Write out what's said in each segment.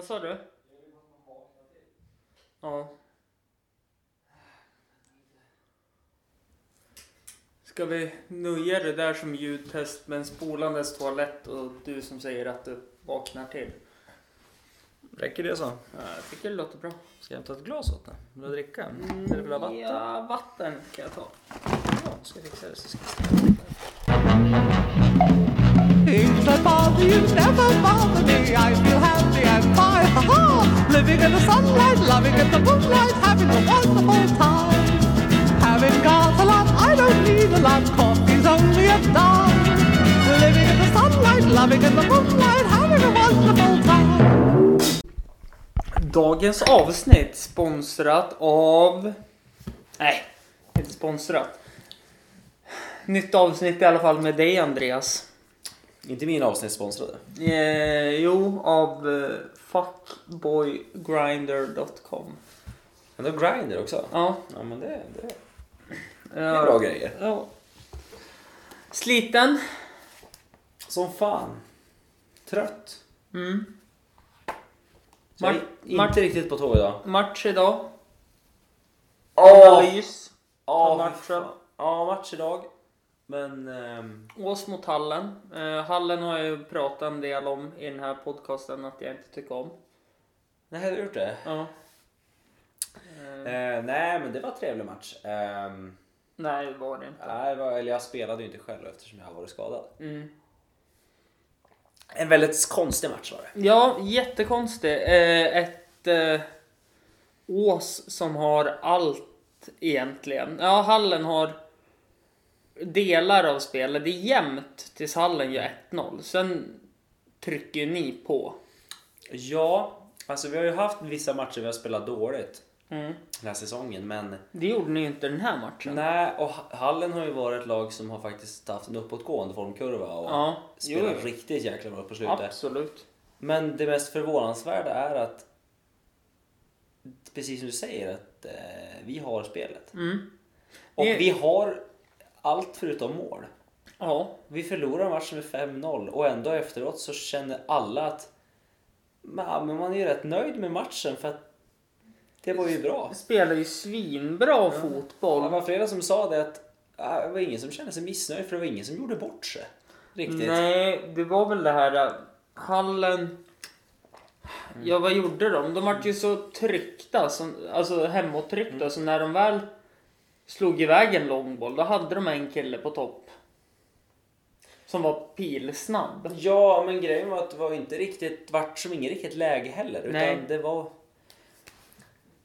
Vad sa du? Ja. Ska vi nöja det där som ljudtest med en spolandes toalett och du som säger att du vaknar till? Räcker det så? Ja, jag tycker det låter bra. Ska jag hämta ett glas åt dig? Vill du dricka? Eller vill du ha vatten? Ja, vatten kan jag ta. Ja, ska jag fixa det så ska jag Things that bother you never bother me. I feel happy and fine. Ha! Living in the sunlight, loving in the moonlight, having a wonderful time. Having got a lot, I don't need a lot. Coffee's only a dime. Living in the sunlight, loving in the moonlight, having a wonderful time. Dagens avsnitt sponsrat av... Nej, inte sponsrat. Nytt avsnitt i alla fall med dig Andreas. Inte min avsnitt sponsrade. Eh, jo, av eh, fuckboygrinder.com. Men då Grindr också? Ja. Ja men det, det, det är bra grejer. Ja. Sliten. Som fan. Trött. Mm. Så jag är Mar- inte riktigt på tå idag. Match idag. Åh! Analys. Ja, matchen. fan. Ja, match idag. Men... ehm, Ås mot Hallen. Eh, Hallen har jag ju pratat en del om i den här podcasten att jag inte tycker om. nej, har du gjort det? Ja. Eh, Eh, nej, men det var en trevlig match. Ehm, nej, det var det inte. nej, var, eller jag spelade ju inte själv eftersom jag har varit skadad. Mm. En väldigt konstig match var det. Ja, jättekonstigt. Eh, ett eh, Ås som har allt egentligen. Ja, Hallen har delar av spelet. Det är jämnt tills Hallen gör 1-0. Sen trycker ni på. Ja, alltså vi har ju haft vissa matcher vi har spelat dåligt Mm. den här säsongen. Men Det gjorde ni ju inte den här matchen. nej, och Hallen har ju varit ett lag som har faktiskt haft en uppåtgående formkurva och Ja, spelat jo. riktigt jäkla bra på slutet. Absolut. Men det mest förvånansvärda är att precis som du säger att eh, vi har spelet. Mm. Och Det- vi har allt förutom mål. Ja, Vi förlorar matchen med 5-0 och ändå efteråt så känner alla att "Ma, men man är ju rätt nöjd med matchen för att det var ju bra. spelar ju svinbra fotboll. Det var flera som sa det att det var ingen som kände sig missnöjd för det var ingen som gjorde bort sig. Riktigt. Nej, det var väl det här äh, Hallen... Ja, vad gjorde de? De vart ju så tryckta, som, alltså hemåttryckta, Mm. så när de väl slog iväg en långboll, då hade de en kille på topp. Som var pilsnabb. Ja, men grejen var att det var inte riktigt, vart som inget riktigt läge heller. Utan Nej. det var...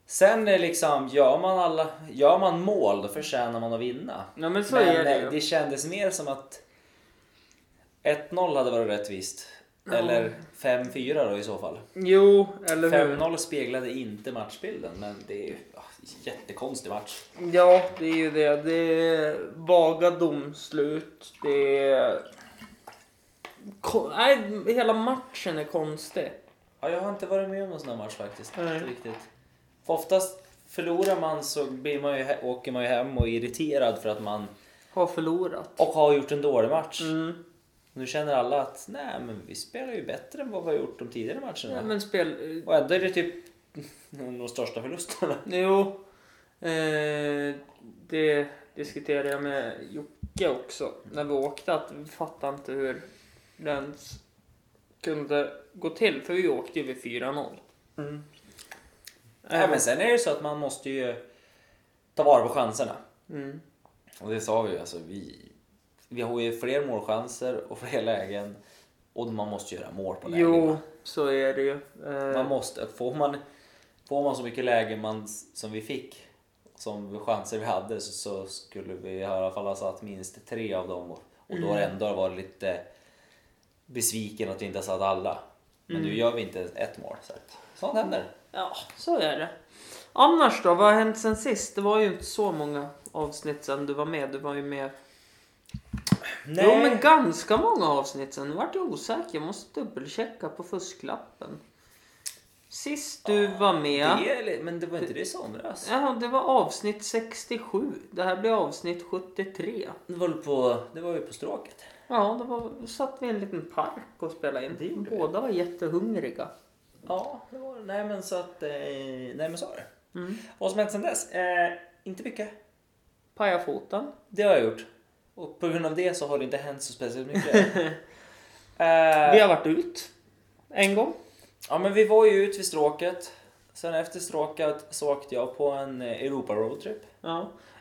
Sen är liksom, gör man, alla, gör man mål då förtjänar man att vinna. Ja, men så men är det eh, ju. det kändes mer som att 1-0 hade varit rättvist. Eller 5-4 då i så fall. Jo, eller hur? 5-0 speglade inte matchbilden, men det är ju ja, jättekonstig match. Ja, det är ju det. Det är vaga domslut. Det är... Ko- Nej, hela matchen är konstig. Ja, jag har inte varit med om en sån här match faktiskt. Nej. Inte riktigt. För oftast förlorar man så blir man ju, åker man ju hem och är irriterad för att man Har förlorat. och har gjort en dålig match. Mm. Nu känner alla att nej men vi spelar ju bättre än vad vi har gjort de tidigare matcherna. Ja, men spel... Och ändå är det typ de största förlusterna. Jo, eh, det diskuterade jag med Jocke också när vi åkte. Att vi fattade inte hur det ens kunde gå till. För vi åkte ju vid 4-0. Mm. Eh, Ja, men sen är det så att man måste ju ta vara på chanserna. mm. Och det sa vi ju, alltså vi, vi har ju fler målchanser och fler lägen. Och man måste göra mål på lägen. Jo, så är det ju. Man Eh, måste, får, man, får man så mycket lägen man, som vi fick, som chanser vi hade, så, så skulle vi i alla fall ha satt minst tre av dem. Och, och då har det ändå varit lite besviken att vi inte har satt alla. Men nu gör vi inte ett mål. Så att, sånt händer. ja, så är det. Annars då? Vad har hänt sen sist? Det var ju inte så många avsnitt sen du var med. Du var ju med Nej. Jo, men ganska många avsnitt sen. Nu vart jag osäker. Jag måste dubbelchecka på fusklappen. Sist du var med. Det är, men det var inte det i somras? Ja, det var avsnitt 67. Det här blir avsnitt 73. Det var, på, det var ju på stråket. Ja, det var, då satt vi i en liten park och spelade in. Det. Båda var jättehungriga. Ja, det var. Nej men så att... Eh, nej men så var det. Mm. Vad som hänt sen dess? Eh, inte mycket. Paja foten. Det har jag gjort. Och på grund av det så har det inte hänt så speciellt mycket. eh, Vi har varit ut. En gång. Ja men vi var ju ute vid stråket. Sen efter stråket så åkte jag på en eh, Europa roadtrip. Ja.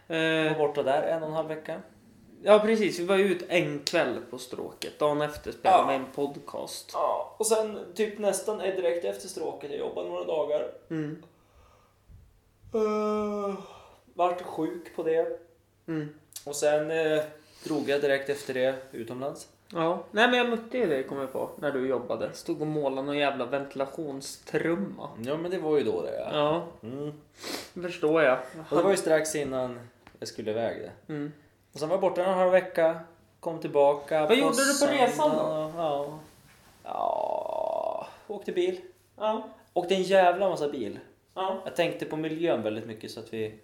Eh, var borta där en och en halv vecka. ja precis, vi var ut en kväll på stråket. Dagen efter spelade Ja. en podcast. Ja, och sen typ nästan eh, direkt efter stråket, jag jobbade några dagar. Mm. Uh, vart sjuk på det. Mm. Och sen eh, drog jag direkt efter det utomlands. Ja. Nej men jag mötte ju dig kommer jag på när du jobbade. Stod och målade någon jävla ventilationstrumma. Ja men det var ju då det ja. Ja, Mm. förstår jag. Och det var ju strax innan jag skulle iväg det. Mm. Och sen var jag borta en halv vecka. Kom tillbaka. Vad gjorde du på resan då? Ja. Ja, åkte bil. Ja. Åkte en jävla massa bil. Ja. Jag tänkte på miljön väldigt mycket så att vi...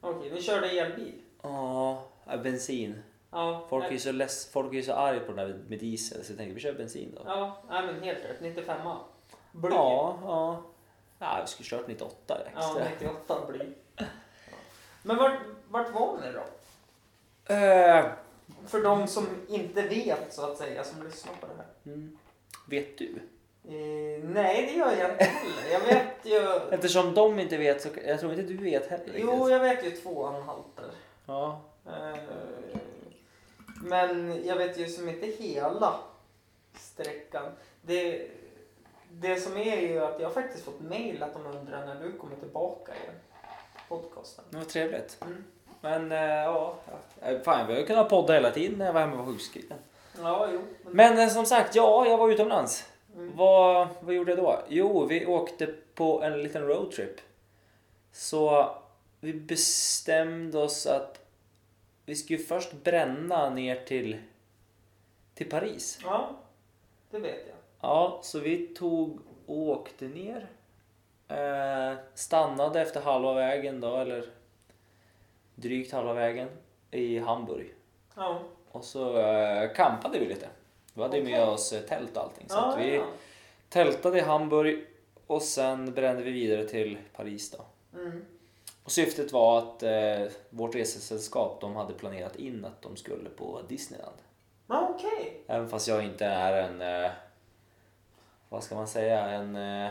Okej, ni körde elbil? Ja, bensin. Ja. Folk är ju så less, folk är ju så arga på den där med diesel så jag tänkte vi kör bensin då. Ja, nej, men helt rätt. 95 Bly. Ja, ja. Ja, vi skulle kört 98 Ja, extra. 98 bly. Ja. Men vart, vart var ni då? Eh, För de som inte vet så att säga, som lyssnar på det här. mm. Vet du? Eh, nej, det gör jag inte heller. Jag vet ju... Eftersom de inte vet så jag tror inte du vet heller riktigt. Jo, jag vet ju tvåan halter. Ja. Eh, men jag vet ju som inte hela sträckan. Det, det som är ju att jag har faktiskt fått mail att de undrar när du kommer tillbaka igen. Podcasten. Var trevligt. Mm. Men eh, ja, ja. fan vi har ju kunnat podda hela tiden när jag var hemma och var sjukskriven. Ja, jo. Men eh, som sagt, ja, jag var utomlands. Mm. Vad, vad gjorde jag då? Jo, vi åkte på en liten roadtrip. Så vi bestämde oss att vi skulle först bränna ner till, till Paris. Ja, det vet jag. Ja, så vi tog och åkte ner. Eh, stannade efter halva vägen då, eller drygt halva vägen i Hamburg. Ja. Och så eh, campade vi lite. Vi hade ju med oss eh, tält och allting. Så Ja, vi ja. tältade i Hamburg och sen brände vi vidare till Paris då. Mm. Och syftet var att eh, vårt resesällskap de hade planerat in att de skulle på Disneyland. Ja, okej. Även fast jag inte är en, eh, vad ska man säga, en eh,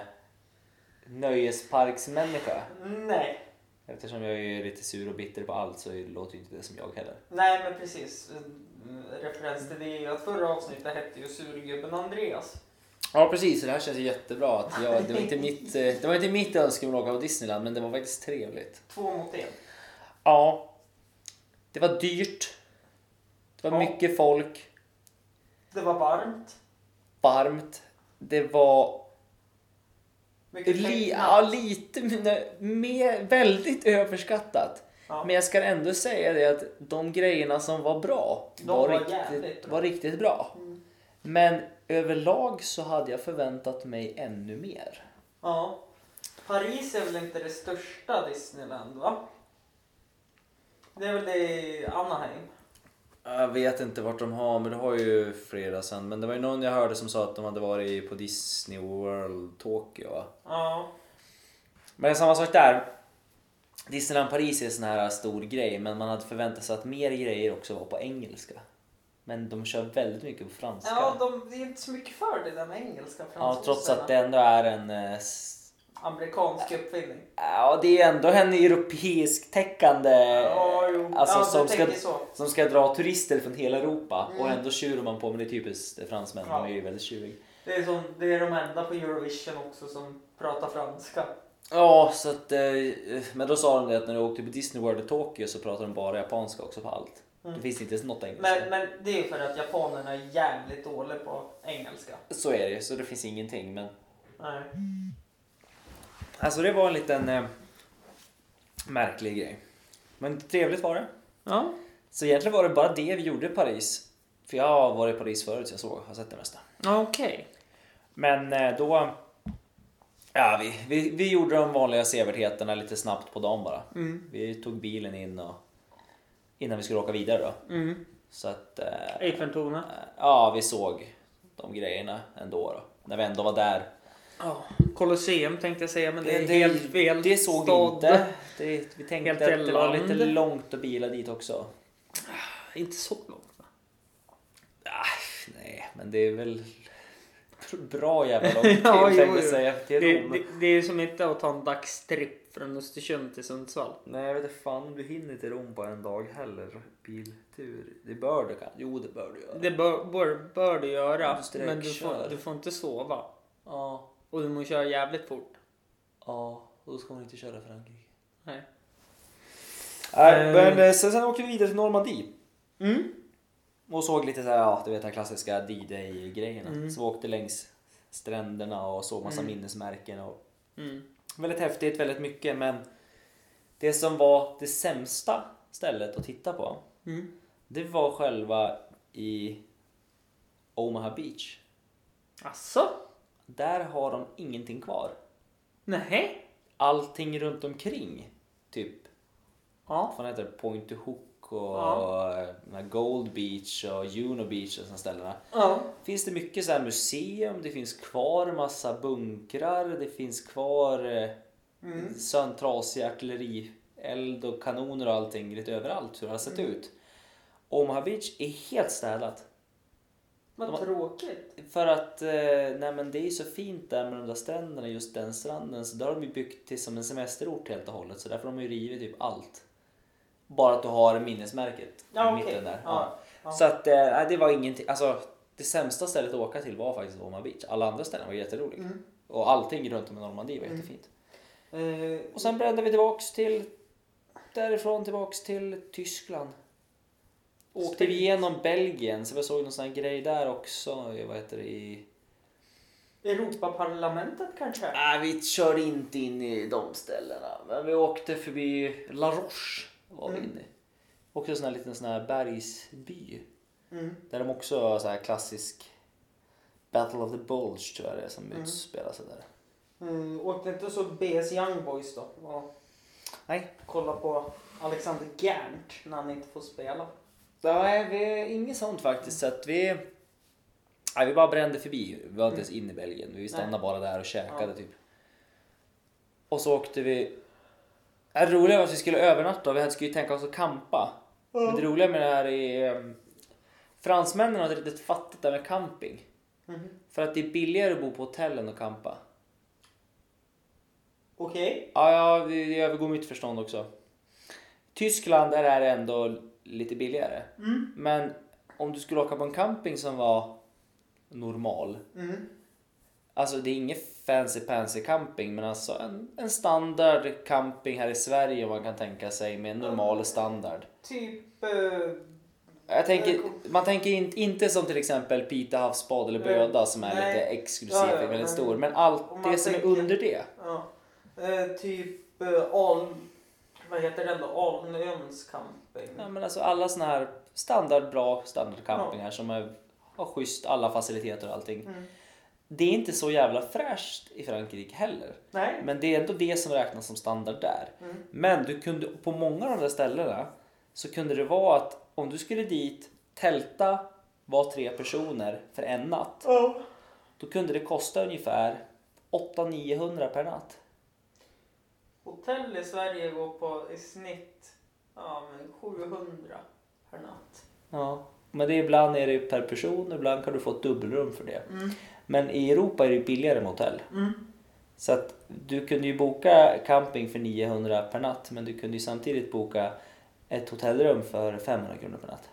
nöjesparksmänniska. Nej. Eftersom jag är lite sur och bitter på allt så låter ju inte det som jag heller. Nej, men precis. Referens till det är ju att förra avsnittet hette ju Surgubben Andreas. Ja precis, det här känns jättebra. Att jag, det, var inte mitt, eh, det var inte mitt önskemål att åka på Disneyland men det var faktiskt trevligt. Två mot en. Ja. Det var dyrt. Det var Ja. mycket folk. Det var varmt. Varmt. Det var Mycket li, ja, lite mer- mer, väldigt överskattat. Ja. Men jag ska ändå säga det att de grejerna som var bra De var, var riktigt, bra. var riktigt bra. Mm. Men överlag så hade jag förväntat mig ännu mer. Ja. Paris är väl inte det största Disneyland, va? Det är väl det i Anaheim? Jag vet inte vart de har, men det har ju flera sen. Men det var ju någon jag hörde som sa att de hade varit på Disney World Tokyo. va? Ja. Men samma sak där. Disneyland Paris är en sån här stor grej, men man hade förväntat sig att mer grejer också var på engelska. Men de kör väldigt mycket på franska. Ja, de, det är inte så mycket för det där med engelska. Ja, trots att det ändå är en... eh, Amerikansk uppfinning. Ja, det är ändå en europeisk täckande... Ja, jo. Alltså ja, som ska, så. som ska dra turister från hela Europa. Och Mm. ändå tjurar man på, men det är typiskt fransmän. Ja. De är ju väldigt tjuriga. Det är, som, det är de enda på Eurovision också som pratar franska. Ja, så att... eh, Men då sa de det att när du åkte på Disney World i Tokyo så pratar de bara japanska också på allt. Mm. Det finns inte något engelska. Men, men det är för att japanerna är jävligt dåliga på engelska. Så är det så det finns ingenting. Men Nej. alltså det var en liten eh, märklig grej. Men trevligt var det. Ja. Så egentligen var det bara det vi gjorde i Paris. För jag har varit i Paris förut så jag såg, har sett det mesta. Okej. Men eh, då... Ja, vi, vi, vi gjorde de vanliga sevärdheterna lite snabbt på dagen bara. Mm. Vi tog bilen in och innan vi skulle åka vidare då. Mm. Så att... Eh, Eiffeltornet. ja, vi såg de grejerna ändå då. När vi ändå var där. Ja, Colosseum tänkte jag säga, men det är det, helt fel det såg vi stad. inte. Det, vi tänkte Helt att det var lite långt att bila dit också. Inte så långt va? Ah, nej, men det är väl bra jävla långt Ja, tänkte säga. Till Det, Rom. det, det är som inte att ta en dagstripp från Östersund till Sundsvall. Nej, jag vet inte fan du hinner till Rom på en dag heller. Biltur. Det bör du kanske. Jo, det bör du göra. Det bör, bör, bör du göra, Du men du får, du får inte sova. Ja, Och du måste köra jävligt fort. ja. Och då ska man inte köra Frankrike. Nej. Nej, Eh. men eh, sen, sen åkte vi vidare till Normandie. Mm. Och såg lite såhär, ja du vet den klassiska D-Day-grejerna. Mm. Så vi åkte längs stränderna och såg massa Mm. minnesmärken. Och Mm. väldigt häftigt, väldigt mycket. Men det som var det sämsta stället att titta på, Mm. det var själva i Omaha Beach. Asså? Där har de ingenting kvar. Nej. Allting runt omkring, typ Ja. vad heter det, Point to Hook och Ja. Gold Beach och Juno Beach och sådana ställena. Ja. Finns det mycket så museum, det finns kvar massa bunkrar, det finns kvar eh, Mm. sån trasig artillerield och kanoner och allting lite överallt hur det har sett Mm. ut. Omaha Beach är helt städat. Vad tråkigt. För att eh, nej men det är så fint där med de där stränderna, just den stranden. Så där har de ju byggt till som en semesterort helt och hållet. Så därför har de ju rivit typ allt. Bara att du har minnesmärket Ja, i mitten där. Ja, ja. Så att eh, det var ingenting. Alltså det sämsta stället att åka till var faktiskt Omaha Beach. Alla andra ställen var jätteroliga. Mm. Och allting runt om i Normandie var Mm. jättefint. Eh, Och sen brände vi tillbaks till därifrån tillbaks till Tyskland. Åkte vi igenom Belgien så vi såg någon sån här grej där också. Vad heter det? I... Europaparlamentet kanske? Nej, vi körde inte in i de ställena. Men vi åkte förbi La Roche. Var vi Mm. inne. i. Också en sån här liten sån här bergsby. Mm. Där de också har så här klassisk Battle of the Bulge tror jag det är som Mm. utspelar sig där. Mm, åkte inte så BS Young Boys då? Och Nej. kolla på Alexander Gerndt när han inte får spela. Nej, vi är inget sånt faktiskt. Så att vi... Nej, vi bara brände förbi. Vi var inte ens inne i Belgien. Vi stannade Nej. bara där och käkade Ja. typ. Och så åkte vi... Det roliga var att vi skulle övernatta. Vi hade- skulle ju tänka oss att campa. Men det roliga med det här är... um, Fransmännen har inte riktigt fattat det här med camping. Mhm. För att det är billigare att bo på hotell än att campa. Okej. Ja, ja det, det övergår mitt förstånd också. Tyskland där är det ändå lite billigare. Mm. Men om du skulle åka på en camping som var normal. Mm. Alltså det är inget fancy pansy camping men alltså en, en standard camping här i Sverige om man kan tänka sig med en normal standard. Typ... eh, Jag tänker, man tänker in, inte som till exempel Pita havsbad eller Böda som är Nej. lite exklusivt Ja, ja, väldigt stor. Men allt det som är tänker- under det. ja. Eh, typ uh, Al... Vad heter den då? Alnöns camping. Ja, men alltså alla såna här standard bra standardcampingar som är, har schysst alla faciliteter och allting. Mm. Det är inte så jävla fräscht i Frankrike heller. Nej. Men det är ändå det som räknas som standard där. Mm. Men du kunde, på många av de där ställena så kunde det vara att om du skulle dit, tälta, var tre personer för en natt. Ja. Då kunde det kosta ungefär 800-900 per natt. Hotell i Sverige går på i snitt ja, men 700 per natt. Ja. Men det är ibland är det per person, ibland kan du få ett dubbelrum för det. Mm. Men i Europa är det billigare med hotell. Mm. Så att du kunde ju boka camping för 900 per natt men du kunde ju samtidigt boka ett hotellrum för 500 kronor per natt.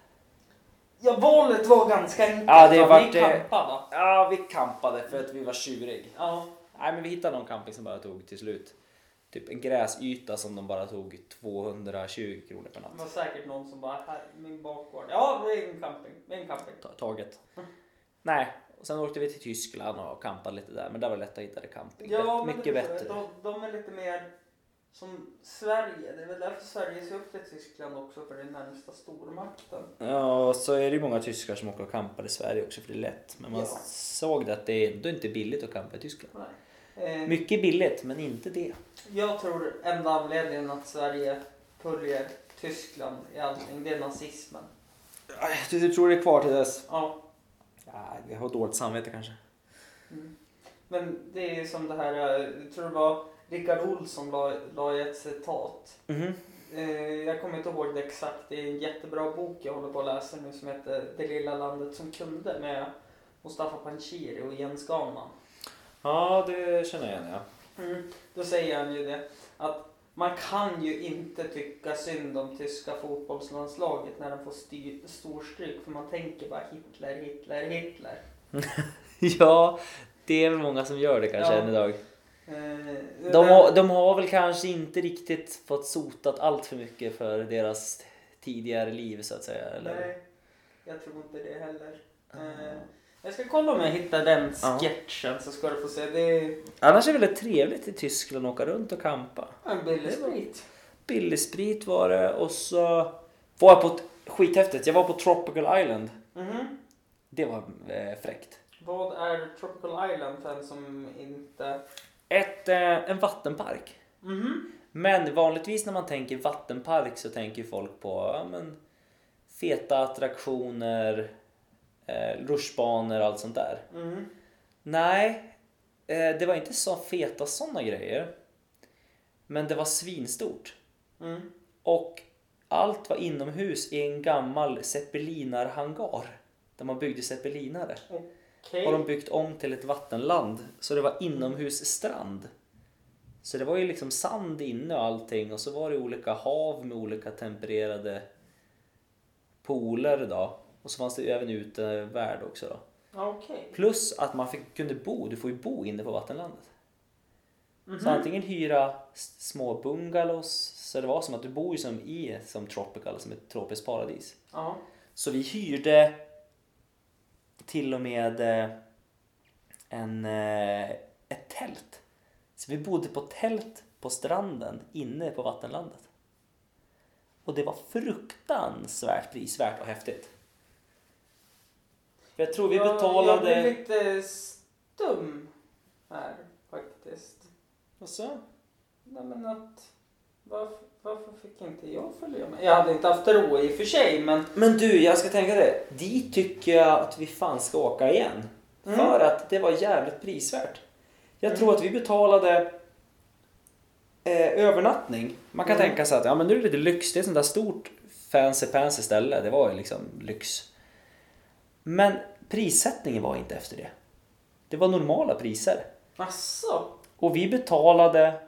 Ja, valet var ganska enkelt. Ja, det va? vart, Ni eh, campade. Ja, vi campade för att vi var tjurig. Ja. Nej, men vi hittade någon camping som bara tog till slut typ en gräsyta som de bara tog 220 kronor per Det natt. var säkert någon som bara, här, min bakgård. Ja, det är en camping. Det är en camping. Ta- Taget. Nej, och sen åkte vi till Tyskland och campade lite där men där var det lätt att hitta det camping. Ja, Mycket det, bättre. De, de är lite mer som Sverige. Det är väl därför Sverige ser upp till Tyskland också, för det är närmsta stormakten. Ja, så är det ju många tyskar som åker och campar i Sverige också för det är lätt. Men man Ja. såg det att det är ändå inte billigt att campa i Tyskland. Nej. Eh, Mycket billigt, men inte det. jag tror enda anledningen att Sverige följer Tyskland i allting, det är nazismen. Du tror det är kvar till dess? Ja. Ja, vi har dåligt samvete kanske. Mm. Men det är som det här, eh, jag tror det var Rickard Olsson la, la i ett citat. Eh, jag kommer inte ihåg det exakt. Det är en jättebra bok jag håller på att läsa nu som heter Det lilla landet som kunde med Mustafa Panshiri och Jens Ganman. Ja, det känner jag igen ja. Mm. Då säger han ju det att man kan ju inte tycka synd om tyska fotbollslandslaget när de får styr, storstryk för man tänker bara Hitler, Hitler, Hitler. Ja, det är väl många som gör det kanske Ja. än idag. Eh, De har, de har väl kanske inte riktigt fått sotat allt för mycket för deras tidigare liv så att säga. Eller? Nej, jag tror inte det heller. Eh, jag ska kolla om jag hittar den Ja. sketchen så ska du få se. Det är Annars är det väldigt trevligt i Tyskland att åka runt och kampa. en billig sprit. Billig sprit var det och så var jag på ett skithäftigt. Jag var på Tropical Island. Mhm. Det var eh, fräckt. Vad är Tropical Island för en som inte... Ett, eh, en vattenpark. Mhm. Men vanligtvis när man tänker vattenpark så tänker folk på ja, men, feta attraktioner, eh, rutschbanor och allt sånt där. Mhm. Nej, eh, det var inte så feta sådana grejer. Men det var svinstort. Mm. Och allt var inomhus i en gammal zeppelinarhangar. Där man byggde zeppelinare. Okej. Har de byggt om till ett vattenland. Så det var inomhusstrand. Så det var ju liksom sand inne och allting. Och så var det olika hav med olika tempererade pooler då. Och så fanns det även utevärld också då. Okej. Plus att man fick, kunde bo, du får ju bo inne på vattenlandet. Mhm. Så antingen hyra små bungalows, så det var som att du bor ju som i som tropical, som ett tropiskt paradis. Ja. Så vi hyrde till och med eh, en, eh, ett tält. Så vi bodde på tält på stranden inne på vattenlandet. Och det var fruktansvärt prisvärt och häftigt. För jag tror vi Jag- Jag betalade... blir lite stum här faktiskt. Alltså? Nej men att... Varför, varför fick inte jag följa med? Jag hade inte haft ro i och för sig men... Men du, jag ska tänka det. Dit tycker jag att vi fan ska åka igen. Mm. För att det var jävligt prisvärt. Jag tror att vi betalade eh, övernattning. Man kan Mm. tänka sig att ja, men nu är det lite lyx. Det är ett sånt där stort fancy fancy ställe. Det var ju liksom lyx. Men prissättningen var inte efter det. Det var normala priser. Asså? Och vi betalade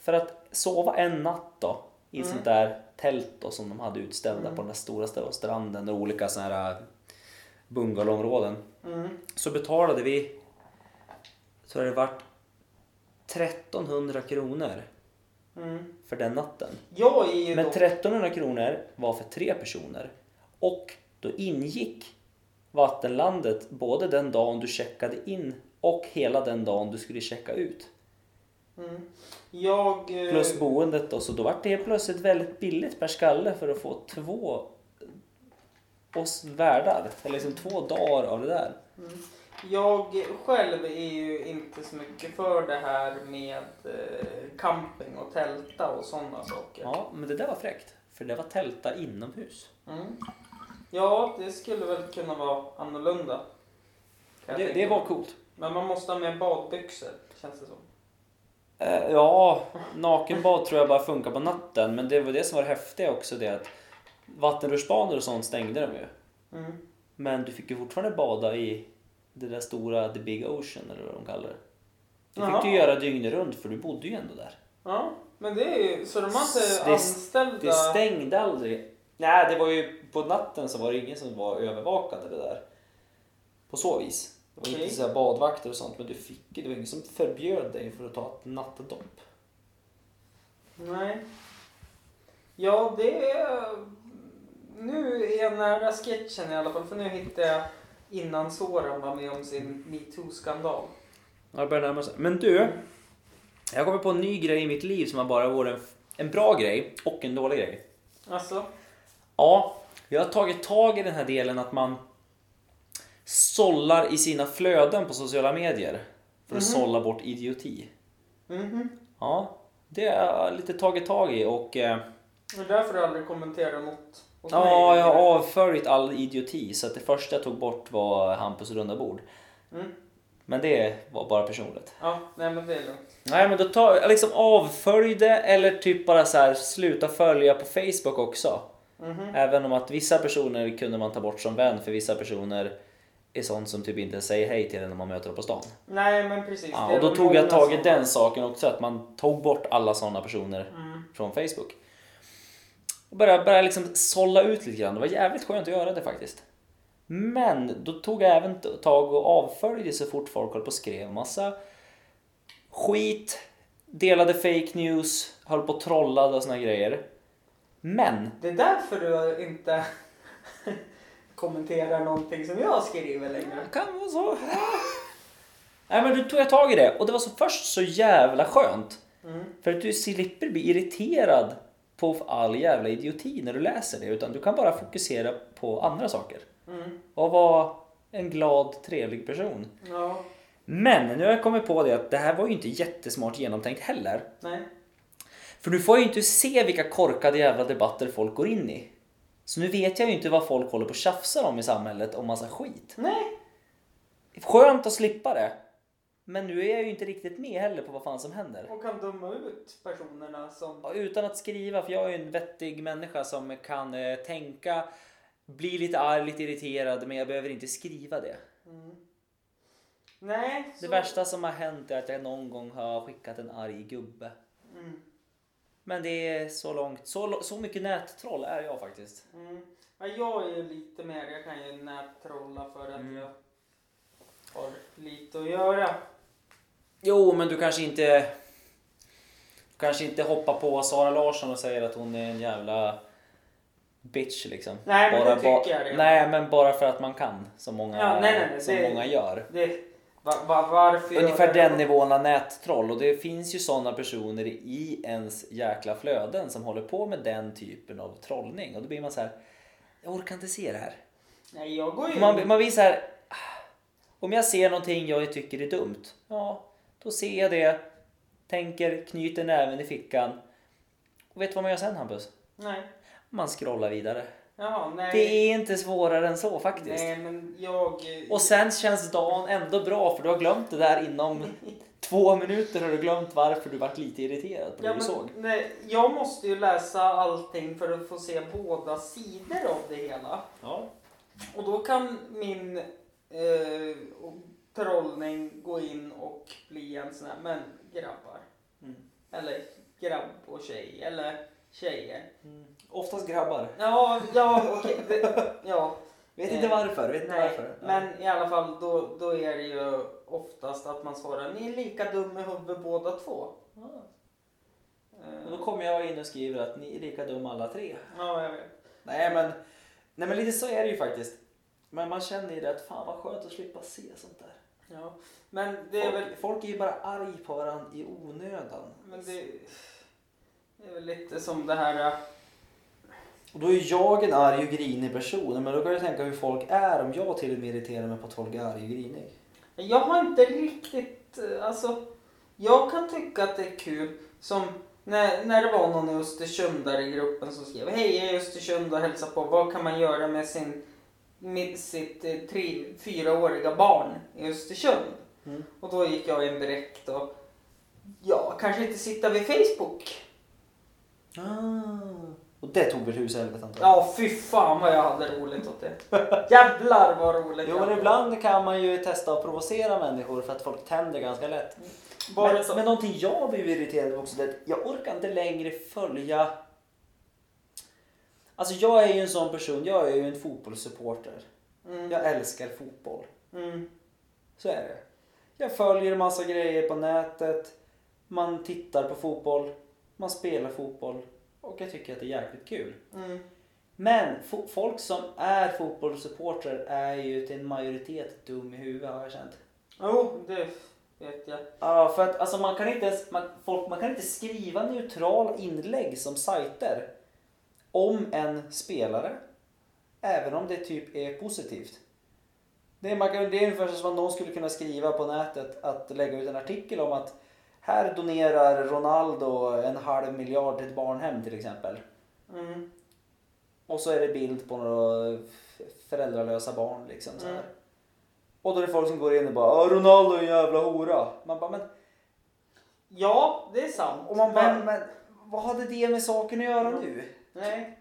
för att sova en natt då i Mm. sånt där tält då, som de hade utställda på den där stora stranden och olika såna här äh, bungalowområden. Mm. Så betalade vi, så det varit 1300 kronor Mm. för den natten. Men dock... 1300 kronor var för tre personer. Och då ingick vattenlandet både den dagen du checkade in och hela den dagen du skulle checka ut. Mm. Jag... eh, Plus boendet då, så då var det helt plötsligt väldigt billigt per skalle för att få två oss värdar. Eller liksom två dagar av det där. Jag själv är ju inte så mycket för det här med eh, camping och tälta och sådana saker. Ja, men det där var fräckt. För det var tälta inomhus. Mm. Ja, det skulle väl kunna vara annorlunda. Det, det var coolt. Men man måste ha med badbyxor, känns det som. Eh, ja, nakenbad tror jag bara funkar på natten. Men det var det som var häftigt också det att vattenrutschbanor och sånt stängde de ju. Mm. Men du fick ju fortfarande bada i det där stora The Big Ocean eller vad de kallar det. Det fick Jaha. du göra dygnet runt för du bodde ju ändå där. Ja, men det är ju... Så de har inte Det- anställda... Det stängde aldrig. Nej, det var ju på natten så var det ingen som var övervakade det där. På så vis. Det var Okej. inte så här badvakter och sånt men du fick det var ingen som förbjöd dig för att ta ett nattedopp. Nej. Ja, det är... Nu är jag nära sketchen i alla fall, för nu hittar jag innan Soran var med om sin metoo-skandal. Ja, det börjar närma sig. Men du, jag kommer på en ny grej i mitt liv som har bara varit en, en bra grej och en dålig grej. Alltså? Ja, jag har tagit tag i den här delen att man sållar i sina flöden på sociala medier för att Mhm. sålla bort idioti. Mhm. Ja, det har jag lite tagit tag i och eh, Det är därför du aldrig kommenterar något ja, jag har avföljt all idioti så att det första jag tog bort var Hampus runda bord. Mm. Men det var bara personligt. Ja, nej men det är lugnt. Nej men då tar jag liksom avföljde eller typ bara så här sluta följa på Facebook också. Mhm. Även om att vissa personer kunde man ta bort som vän för vissa personer är sånt som typ inte säger hej till en när man möter dem på stan. Nej men precis. Ja, och då tog jag tag i den saken också att man tog bort alla sådana personer Mm. från Facebook. Och började, började liksom sålla ut lite grann. Det var jävligt skönt att göra det faktiskt. Men då tog jag även tag och avföljde så fort folk höll på och skrev massa skit, delade fake news, höll på och trollade och såna grejer. Men Det är därför du inte kommenterar någonting som jag skriver längre. Det kan vara så. Nej men då tog jag tag i det och det var så först så jävla skönt. Mm. För att du slipper bli irriterad på all jävla idioti när du läser det utan du kan bara fokusera på andra saker. Mm. Och vara en glad, trevlig person. Ja, Men nu har jag kommit på det att det här var ju inte jättesmart genomtänkt heller. nej. För nu får jag ju inte se vilka korkade jävla debatter folk går in i. Så nu vet jag ju inte vad folk håller på och tjafsar om i samhället om massa skit. Nej. Skönt att slippa det. Men nu är jag ju inte riktigt med heller på vad fan som händer. Och kan döma ut personerna som... Ja, Utan att skriva, för jag är ju en vettig människa som kan eh, tänka, bli lite arg, lite irriterad, men jag behöver inte skriva det. Mm. Nej. Det så- värsta som har hänt är att jag någon gång har skickat en arg gubbe. Men det är så långt, så, så mycket nättroll är jag faktiskt. Mm. Ja, jag är ju lite mer, jag kan ju nättrolla för att Mm. jag har lite att göra. Jo, men du kanske inte... Du kanske inte hoppar på Sara Larsson och säger att hon är en jävla bitch liksom. Nej, men det ba- tycker jag redan. Nej, men bara för att man kan. Som många, Ja, nej, nej, nej, som det- många gör. Det, va, va, varför Ungefär den nivån av nättroll. Och det finns ju sådana personer i ens jäkla flöden som håller på med den typen av trollning. Och då blir man så här. Jag orkar inte se det här. Nej, jag går ju... Man, man blir så här. "Ah, Om jag ser någonting jag tycker är dumt. Ja, då ser jag det. Tänker, knyter näven i fickan. Och vet du vad man gör sen Hampus? Nej. Man scrollar vidare. Jaha, nej. Det är inte svårare än så faktiskt. Nej, men jag... Och sen känns dagen ändå bra för du har glömt det där inom två minuter har du glömt varför du vart lite irriterad på det Ja, du men, såg. nej, jag måste ju läsa allting för att få se båda sidor av det hela. Ja. Och då kan min eh, trollning gå in och bli en sån här, men grabbar. Mm. Eller grabb och tjej, eller tjejer. Oftast grabbar. Ja, ja, okej. det, ja. Vet Eh, inte varför. Vet inte Nej, varför. men i alla fall då, då är det ju oftast att man svarar ni är lika dum i huvudet båda två. Ja. Eh, Och då kommer jag in och skriver att ni är lika dumma alla tre. Ja, jag vet. Nej men, nej men lite så är det ju faktiskt. Men man känner ju det att fan vad skönt att slippa se sånt där. Ja. Men det är folk, väl... folk är ju bara arg på varandra i onödan. Men det, det är väl lite som det här... äh, Och då är jag en arg och grinig person. Men då kan du tänka hur folk är om jag till och med irriterar mig på att folk är arg och grinig. Jag har inte riktigt... äh, Alltså, jag kan tycka att det är kul som när, när det var någon i Östersund där i gruppen som skrev Hej, jag är i Östersund och hälsar på. Vad kan man göra med sin, med sitt eh, tre, fyraåriga barn i Östersund? Mm. Och då gick jag in direkt och ja, kanske inte sitta vid Facebook. Ah. Och det tog väl hus i helvete antar jag? Ja, fy fan vad jag hade roligt åt det. Jävlar vad roligt Jo men ibland kan man ju testa att provocera människor för att folk tänder ganska lätt. Bara men, så. men någonting jag blir irriterad av också det är att jag orkar inte längre följa... Alltså jag är ju en sån person, jag är ju en fotbollssupporter. Mm. Jag älskar fotboll. Mm. Så är det. Jag följer massa grejer på nätet. Man tittar på fotboll. Man spelar fotboll. Och jag tycker att det är jäkligt kul. Mm. Men fo- folk som är fotbollssupportrar är ju till en majoritet dum i huvudet har jag känt. Jo, det vet jag. Ja, för att alltså, man, kan inte ens, man, folk, man kan inte skriva neutrala inlägg som sajter om en spelare. Även om det typ är positivt. Det är, man kan, det är ungefär som att någon skulle kunna skriva på nätet att lägga ut en artikel om att här donerar Ronaldo en halv miljard till ett barnhem till exempel. Mm. Och så är det bild på några föräldralösa barn liksom så här. Mm. Och då är det folk som går in och bara "Ja, Ronaldo är en jävla hora. Man bara men, Ja, det är sant. och man bara, men, men vad hade det med saken att göra nu? nej.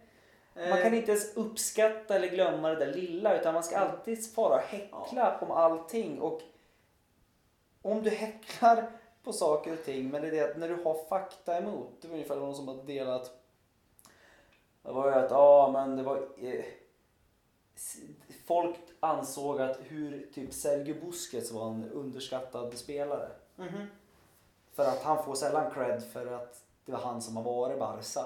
Man kan Eh, inte ens uppskatta eller glömma det där lilla utan man ska alltid fara och häckla om allting. Och om du häcklar på saker och ting men det är det att när du har fakta emot. Det var ungefär någon som hade delat. Det var ju att ja men det var eh, folk ansåg att hur typ Sergio Busquets var en underskattad spelare. mhm. För att han får sällan cred för att det var han som har varit Barca.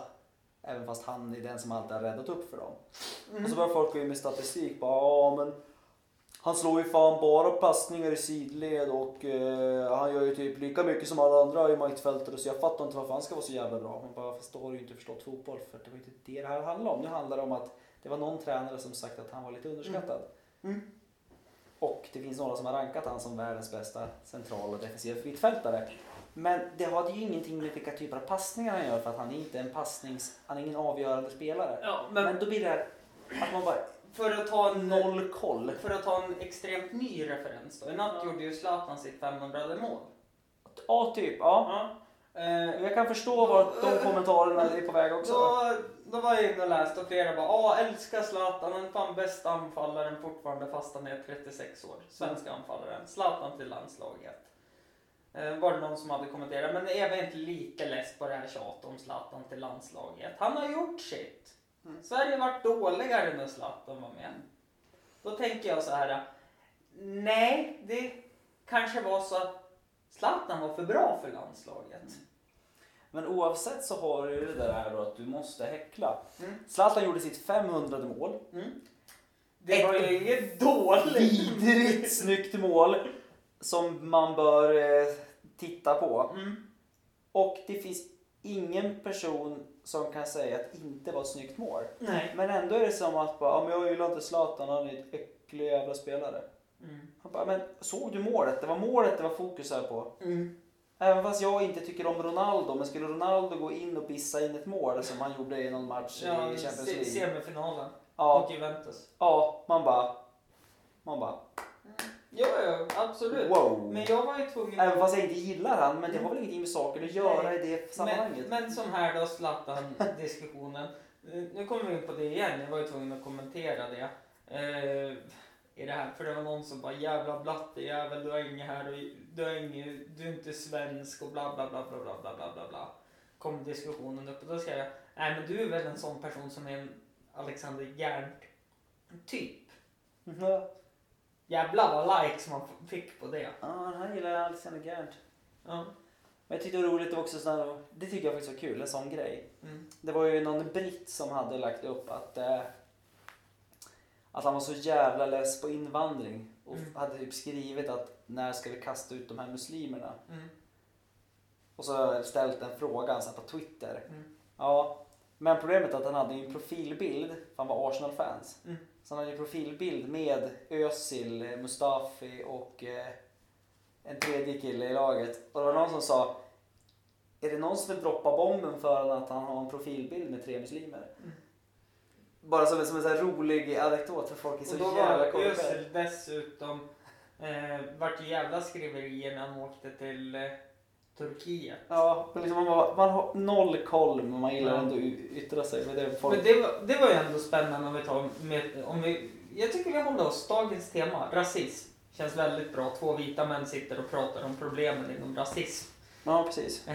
Även fast han är den som alltid har räddat upp för dem. Och så börjar folk gå in med statistik. Bara, ja, men han slår ju fan bara passningar i sidled och eh, han gör ju typ lika mycket som alla andra i mittfältare så jag fattar inte varför han ska vara så jävla bra. Man bara, fast då har du ju inte förstått fotboll för det var inte det det här handlar om. Nu handlar det om att det var någon tränare som sagt att han var lite underskattad. Mm. Och det finns några som har rankat han som världens bästa central och defensiv mittfältare. Men det hade ju ingenting med vilka typer av passningar han gör för att han är inte en passnings... Han är ingen avgörande spelare. Ja, Men, men då blir det här att man bara för att ta en noll koll. För att ta en extremt ny referens då. I natt Ja. gjorde ju Zlatan sitt 500 mål. Ja, typ. Ja. Ja. Eh, Jag kan förstå vart de kommentarerna är på väg också. då, då var jag inne och läste och flera bara åh älskar Zlatan, den fan bästa anfallaren fortfarande fast han är 36 år. Svenska anfallaren. Zlatan till landslaget. Eh, var det någon som hade kommenterat, men är vi inte lite less på det här tjatet om Zlatan till landslaget? Han har gjort sitt. Mm. Sverige vart dåligare när Zlatan var med. Då tänker jag så här. Nej, det kanske var så att Zlatan var för bra för landslaget. Men oavsett så har du det där då att du måste häckla. Mm. Zlatan gjorde sitt 500 mål. Mm. Det var ju inget dåligt. Vidrigt snyggt mål som man bör eh, titta på. Mm. Och det finns ingen person som kan säga att inte var ett snyggt mål. Nej. Men ändå är det som att bara, ja, men jag gillar inte Zlatan, han är ett äcklig jävla spelare. Mm. Han bara, men såg du målet? Det var målet det var fokus här på. Mm. Även fast jag inte tycker om Ronaldo, men skulle Ronaldo gå in och bissa in ett mål som han gjorde i någon match Ja, i Champions League. semifinalen. Ja, Och Juventus. ja, man bara... Man bara, Ja, ja, absolut. wow. Men jag var ju tvungen Även fast jag inte gillar han, men det har väl ingenting med saken att göra Nej. i det sammanhanget. Men, men som här då, Zlatan-diskussionen. Eh, Nu kommer vi in på det igen. Jag var ju tvungen att kommentera det. Eh, I det här. För det var någon som bara jävla blattejävel, du har inget här och du, har inget, du är inte svensk och bla bla bla bla bla bla bla bla bla. Kom diskussionen upp och då ska jag, nej men du är väl en sån person som är en Alexander Gärnt typ. Ja, Jävlar vad likes man fick på det. Ja, han gillar Alexander Gärnt. Ja. Men jag tyckte det var roligt, också sådär, det tycker jag faktiskt var kul, en sån grej. Mm. Det var ju någon britt som hade lagt upp att, eh, att han var så jävla less på invandring och Mm. hade typ skrivit att när ska vi kasta ut de här muslimerna? Mm. Och så har jag ställt den frågan så här på Twitter. Mm. Ja, men problemet är att han hade en profilbild, för han var Arsenal-fans. Så han hade ju en profilbild med Özil, Mustafi och eh, en tredje kille i laget. Och det var någon som sa Är det någon som vill droppa bomben för att han har en profilbild med tre muslimer? Mm. Bara som en, som en sån här rolig anekdot för folk är så Och då jävla var korkade. Özil dessutom, eh, vart jävla skriverier när han åkte till eh, Turkiet. Ja, men liksom man, har, man har noll koll men man gillar ändå att yttra sig. Men det folk... Men det var, det var ju ändå spännande om vi tar med, om vi, jag tycker vi håller oss, dagens tema, rasism. Känns väldigt bra. Två vita män sitter och pratar om problemen inom rasism. Ja, precis.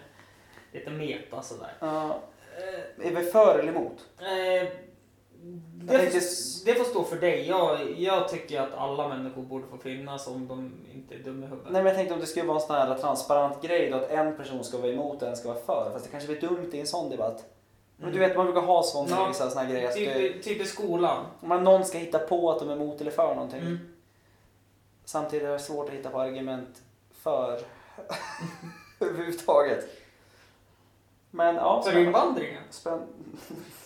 Lite meta sådär. Ja, Eh, är vi för eller emot? eh, det, får, det får stå för dig. Jag, jag tycker att alla människor borde få finnas om de inte är dumma i huvudet. Nej men jag tänkte om det skulle vara en sån här transparent grej då att en person ska vara emot och en ska vara för. Fast det kanske blir dumt i en sån debatt. Men du vet man brukar ha sån Ja. såna här grejer. Typ, typ i skolan. om man någon ska hitta på att de är emot eller för någonting. Mm. Samtidigt är det svårt att hitta på argument för överhuvudtaget. Men ja, För invandringen. Spänn...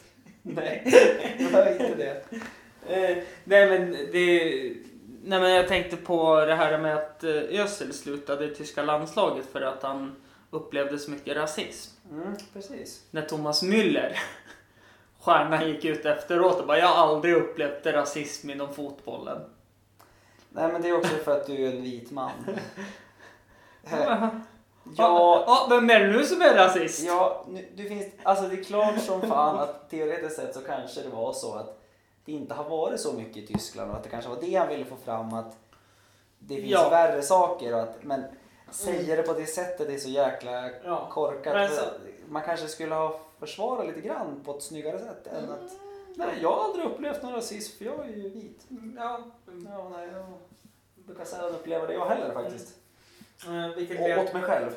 Nej, var inte det. Eh, nej men det... Nej men jag tänkte på det här med att eh, Özil slutade i tyska landslaget för att han upplevde så mycket rasism. Mm, precis. När Thomas Müller, stjärnan, gick ut efteråt och bara jag har aldrig upplevt rasism inom fotbollen. Nej men det är också för att du är en vit man. Ja, ja, vem är det nu som är rasist? ja nu, det finns, alltså det är klart som fan att teoretiskt sett så kanske det var så att det inte har varit så mycket i Tyskland och att det kanske var det han ville få fram att det finns Ja. värre saker och att, men säga det på det sättet är så jäkla Ja. korkat. Så- Man kanske skulle ha försvarat lite grann på ett snyggare sätt än att Nej, jag har aldrig upplevt någon rasism för jag är ju vit. Ja. Ja, nej, jag brukar sällan uppleva det jag heller faktiskt. Eh, vilket Och åt mig själv.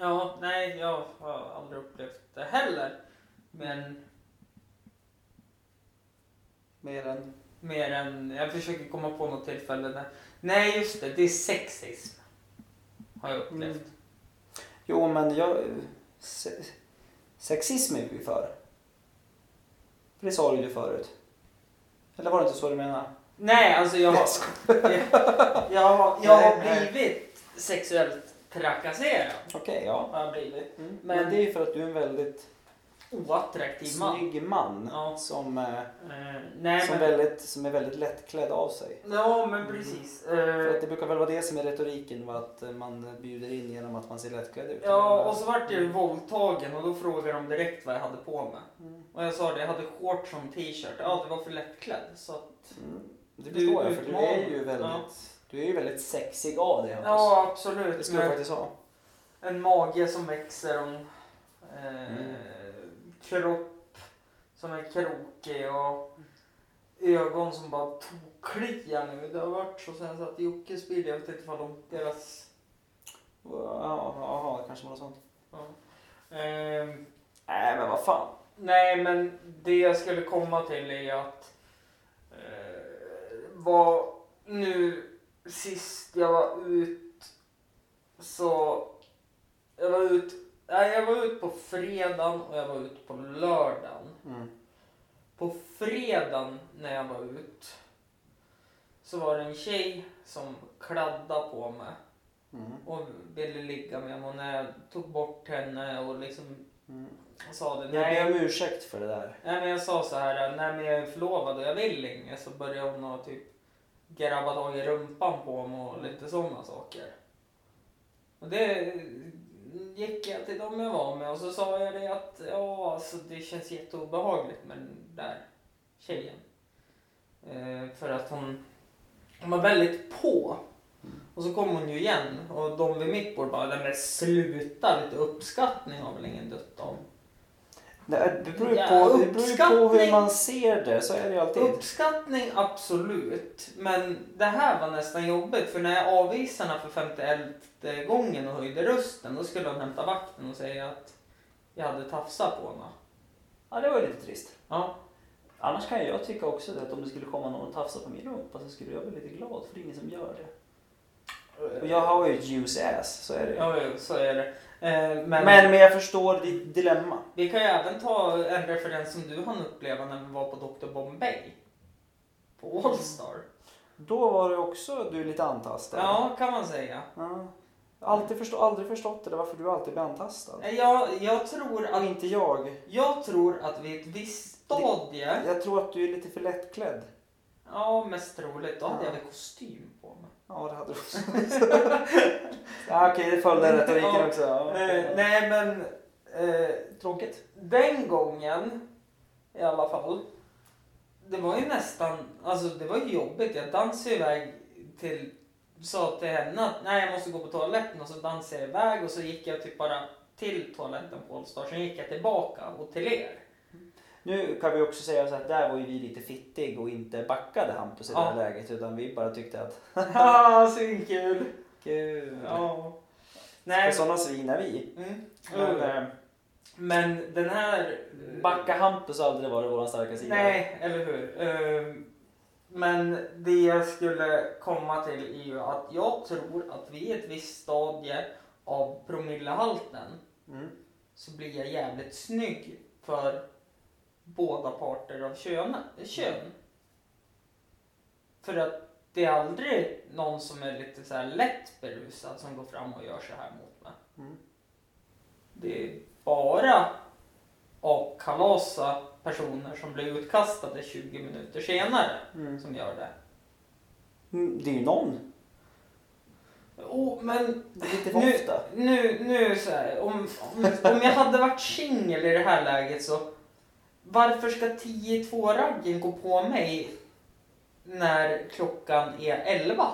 Ja, nej, jag har aldrig upplevt det heller. Men Mer än... mer än, jag försöker komma på något tillfälle där. Nej, just det, det är sexism. Har jag upplevt. Mm. Jo, men jag... Se, sexism är vi för. För det sa du ju förut. Eller var det inte så du menade? Nej, alltså jag har, jag, jag, har, jag har blivit sexuellt trakasserad. Okej, ja. Har jag blivit. Mm. Men- Men, det är ju för att du är en väldigt Oattraktiv man. snygg man. Ja. Som, eh, Eh, nej, som, men, väldigt, som är väldigt lättklädd av sig. Ja, men precis. För Eh, att det brukar väl vara det som är retoriken, att eh, man bjuder in genom att man ser lättklädd ut. Ja, och så vart jag ju våldtagen och då frågade de direkt vad jag hade på mig. Mm. Och jag sa det, jag hade shorts som t-shirt. Ja, det var för lättklädd. Så att, Mm. Det Du förstår jag, för du är ju väldigt, Ja. Du är ju väldigt sexig av dig. Ja, Det absolut. skulle jag Men faktiskt ha. en mage som växer och en eh, Mm. kropp som är krokig och ögon som bara tokkliar nu. Det har varit så sen så att Jockes bil, jag vet inte ifall de, deras... Ja, ja, det kanske var något sånt. Ja. Ehm, Nej, men vad fan. Nej, men det jag skulle komma till är att eh, vad nu sist jag var ut så jag var ut, nej, jag var ut på fredagen och jag var ut på lördagen. Mm. På fredagen när jag var ut så var det en tjej som kladdade på mig Mm. och ville ligga med mig och när jag tog bort henne och liksom Mm. sa det. Jag Nej, ber om ursäkt för det där. Nej men jag sa så här, nej men jag är förlovad och jag vill inget. Så började hon ha typ grabba tag i rumpan på mig och lite sådana saker. Och det gick jag till dem jag var med och så sa jag det att ja alltså det känns jätteobehagligt med den där tjejen. Eh, för att hon, hon var väldigt på. Och så kom hon ju igen och de vid mitt bord bara, "Nej, men sluta lite uppskattning har väl ingen dött av. Det det beror ju Ja, på, det beror på hur man ser det, så är det alltid. Uppskattning absolut, men det här var nästan jobbigt för när jag avvisade henne för 51 gången och höjde rösten då skulle hon hämta vakten och säga att jag hade tafsat på henne. Ja, det var ju lite trist. Ja, Annars kan jag tycka också att om det skulle komma någon och tafsa på min rumpa så skulle jag bli lite glad för det är ingen som gör det. Och jag har ju juice ass, så är det ju. ja så är det. Eh, men Men, men jag förstår ditt dilemma. vi kan ju även ta en referens som du hann uppleva när vi var på Dr Bombay. På Allstar. Då var det också du lite antastad. Ja, kan man säga. Ja. Alltid förstå, aldrig förstått det där, varför du alltid blir antastad. Jag, jag tror Och att inte jag. Jag tror att vid ett visst stadie, Jag tror att du är lite för lättklädd. ja mest troligt, då hade Ja. jag väl kostym på mig. Ja, det hade du också. ja, okej, det följde retoriken Ja. också. Ja. Eh, nej men, eh, Tråkigt. den gången i alla fall, det var ju nästan, alltså det var jobbigt. Jag dansade iväg till, sa till henne att nej jag måste gå på toaletten och så dansade jag iväg och så gick jag typ bara till toaletten på Allstar, sen gick jag tillbaka och till er. Nu kan vi också säga så att där var ju vi lite fittig och inte backade Hampus i det Ja. här läget utan vi bara tyckte att Haha, svinkul! gud. Ja. Nej. Sådana svin är vi. mm. Men, Mm. eh, Men den här... backa Hampus har aldrig varit vår starka sida. Nej, eller hur. Ehm, Men det jag skulle komma till är ju att jag tror att vid ett visst stadie av promillehalten Mm. så blir jag jävligt snygg för båda parter av kön. kön. För att det är aldrig någon som är lite så här lätt berusad som går fram och gör så här mot mig. Mm. Det är bara avkalasa personer som blir utkastade 20 minuter senare Mm. som gör det. Mm, Det är ju någon. Oh, men nu, nu, nu så här, om, om, om jag hade varit singel i det här läget så varför ska 10-2-raggen gå på mig när klockan är 11?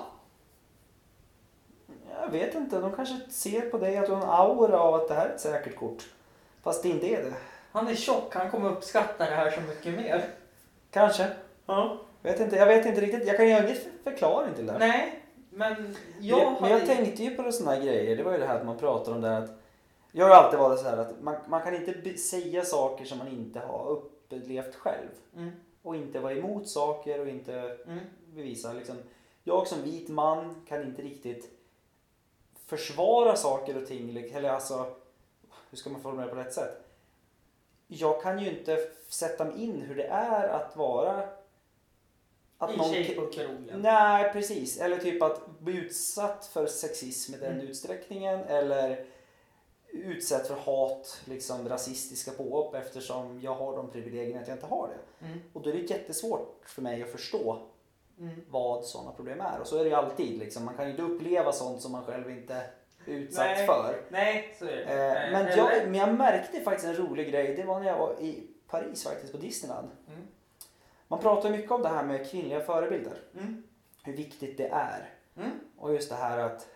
Jag vet inte, de kanske ser på dig att du har en aura av att det här är ett säkert kort. Fast det inte är det. Han är tjock, han kommer uppskatta det här så mycket mer. Kanske. Ja. Vet inte, jag vet inte riktigt. Jag kan ge ingen förklaring till det. Nej, men jag Jag, men jag hade- tänkte ju på sådana här grejer. Det var ju det här att man pratar om det här att jag har alltid varit så här att man, man kan inte säga saker som man inte har upplevt själv. Mm, Och inte vara emot saker och inte mm, bevisa. Liksom, jag som vit man kan inte riktigt försvara saker och ting. Eller alltså, hur ska man formulera det på rätt sätt? Jag kan ju inte sätta mig in hur det är att vara... Att I någon- tjej på krogen. Nej, precis. Eller typ att bli utsatt för sexism i den Mm. utsträckningen. Eller utsatt för hat, liksom rasistiska påhopp eftersom jag har de privilegierna att jag inte har det. Mm, Och då är det jättesvårt för mig att förstå mm. vad sådana problem är. Och så är det ju alltid. Liksom. Man kan ju inte uppleva sånt som man själv inte är utsatt Nej. för. Nej, så är det. Eh, men, jag, men jag märkte faktiskt en rolig grej. Det var när jag var i Paris faktiskt, på Disneyland. Mm. Man pratar mycket om det här med kvinnliga förebilder. Mm, Hur viktigt det är. mm, Och just det här att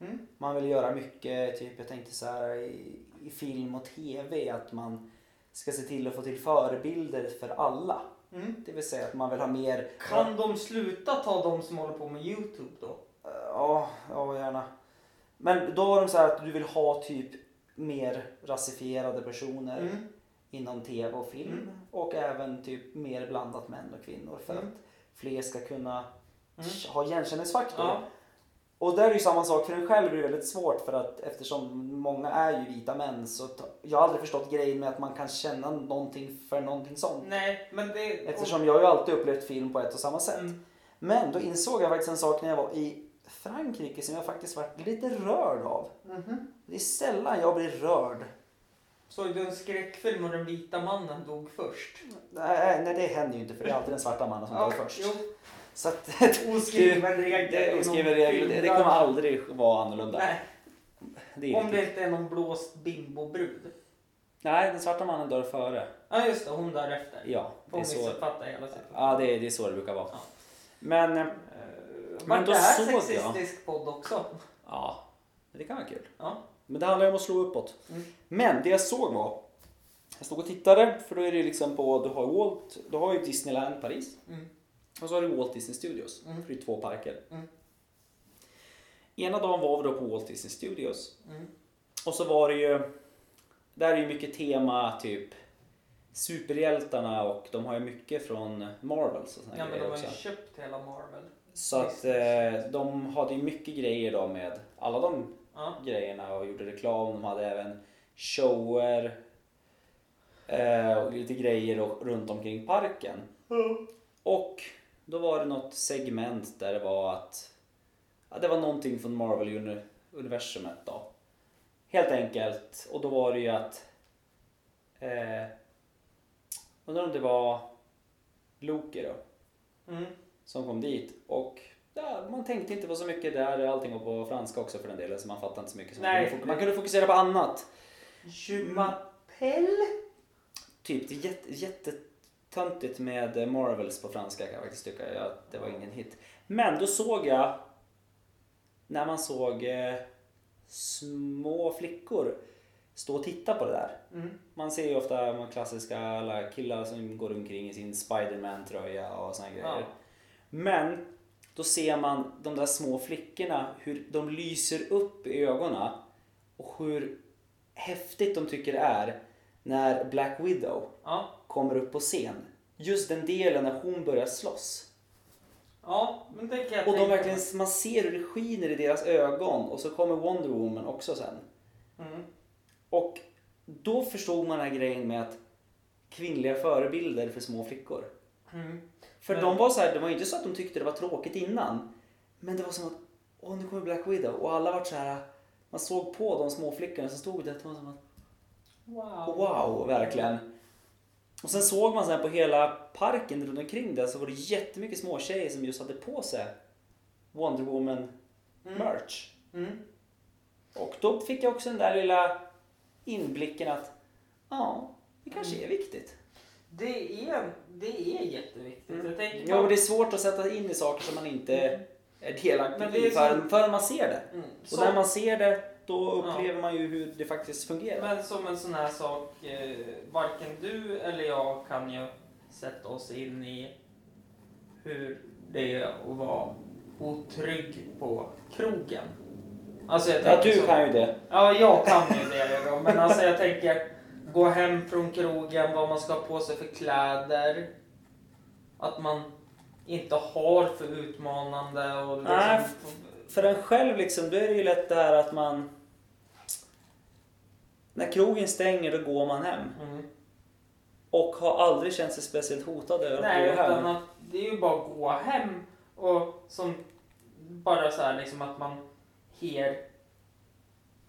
mm. man vill göra mycket, typ jag tänkte så här i, i film och tv, att man ska se till att få till förebilder för alla. Mm. Det vill säga att man vill ha mer... Kan de sluta ta de som håller på med Youtube då? Ja, ja gärna. Men då var de så här att du vill ha typ mer rasifierade personer Mm. inom tv och film. Mm. Och även typ mer blandat män och kvinnor för Mm. att fler ska kunna Mm. ha igenkänningsfaktor. Ja. Och där är ju samma sak, för en själv är det väldigt svårt för att eftersom många är ju vita män så jag har aldrig förstått grejen med att man kan känna någonting för någonting sånt. Nej, men det... Eftersom jag har ju alltid upplevt film på ett och samma sätt. Mm. Men då insåg jag faktiskt en sak när jag var i Frankrike som jag faktiskt varit lite rörd av. Mhm. Det är sällan jag blir rörd. Såg du en skräckfilm och den vita mannen dog först? Nej, nej, det händer ju inte för det är alltid den svarta mannen som dör först. Jo, Så att, oskriven regel. det oskriven regel. Det, det kommer aldrig vara annorlunda. Nej, Det om det inte är någon blåst bimbobrud. Nej, den svarta mannen dör före. Ja, just det. Hon dör efter. Ja, det Hon är så, missuppfattar hela situationen. ja, det är, det är så det brukar vara. Ja. Men, eh, Men Men då det här såg jag- sexistisk podd också. ja, det kan vara kul. Ja. Men det handlar ju om att slå uppåt. Mm. Men det jag såg var, jag stod och tittade, för då är det ju liksom på, du har Walt, du har ju Disneyland Paris. Mm. Och så har du Walt Disney Studios, Mm. för det är två parker. Mm. Ena dagen var vi då på Walt Disney Studios. Mm. Och så var det ju, där är ju mycket tema typ superhjältarna och de har ju mycket från Marvel och såna Ja, men de har också. ju köpt hela Marvel. Så att eh, de hade ju mycket grejer då med alla de Ja. grejerna och gjorde reklam. De hade även shower eh, och lite grejer och, runt omkring parken. Och då var det något segment där det var att ja, det var någonting från Marvel-universumet då. Helt enkelt. Och då var det ju att eh, undrar om det var Loki då Mm. som kom dit och ja, man tänkte inte på så mycket där. Allting var på franska också för den delen så man fattade inte så mycket. Så man, kunde, man kunde fokusera på annat. Jumapel? Typ det är jätte, jättetöntigt med Marvels på franska kan jag faktiskt tycka. Ja, det var ingen hit. Men då såg jag när man såg eh, små flickor stå och titta på det där. Mm. Man ser ju ofta de klassiska alla killar som går omkring i sin Spiderman-tröja och såna grejer. Ja. Men då ser man de där små flickorna, hur de lyser upp i ögonen och hur häftigt de tycker det är när Black Widow Ja. Kommer upp på scen. Just den delen när hon börjar slåss. Ja, men det kan jag Och de tänka verkligen, man ser hur det skiner i deras ögon och så kommer Wonder Woman också sen. mig. Mm. Och då förstod man den här grejen med att kvinnliga förebilder för små flickor. Mm. För Men- de var så här, det var inte så att de tyckte det var tråkigt innan. Men det var som att, åh nu kommer Black Widow. Och alla var så här, man såg på de små flickorna som stod där, det var som att, Wow. wow, verkligen. Och sen såg man sen på hela parken runt omkring där så var det jättemycket små tjejer som just hade på sig Wonder Woman merch. Mm. Och då fick jag också den där lilla inblicken att ja, det kanske Mm. är viktigt. Det är, det är jätteviktigt. Jag tänker Ja, och det är svårt att sätta in i saker som man inte Mm. är Men delaktig i förrän, förrän man ser det. Mm. Och Så- när man ser det, då Ja. upplever man ju hur det faktiskt fungerar. Men som en sån här sak, eh, varken du eller jag kan ju sätta oss in i hur det är att vara otrygg på krogen. Alltså jag Ja, du så- kan ju det. Ja, jag kan ju det då. Men alltså jag tänker gå hem från krogen, vad man ska ha på sig för kläder. Att man inte har för utmanande och liksom... Nej, För en själv liksom, då är det ju lätt det här att man... När krogen stänger, då går man hem. Mm. Och har aldrig känt sig speciellt hotad över Nej, att gå hem. att det är ju bara att gå hem och som bara så här liksom att man her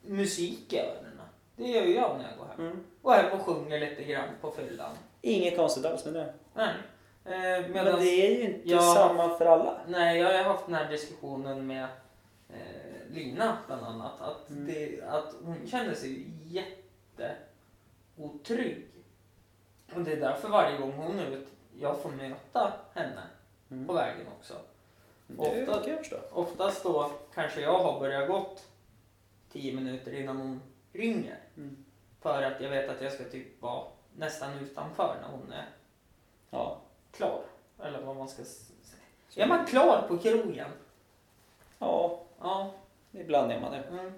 musik i öronen. Det gör ju jag när jag går hem. Mm. Och hem och sjunger lite grann på fyllan. Inget konstigt alls med det. Nej. Eh, Men det är ju inte Ja. samma för alla. Nej, jag har haft den här diskussionen med eh, Lina bland annat. Att, Mm. det, att hon känner sig jätteotrygg. Och det är därför varje gång hon är ute, jag får möta henne Mm. på vägen också. Det Ofta-. Oftast då kanske jag har börjat gått 10 minuter innan hon ringer. Mm. För att jag vet att jag ska typ vara nästan utanför när hon är Ja. klar. Eller vad man ska säga. Är man klar på krogen? ja, Ja. ibland är man det. Mm.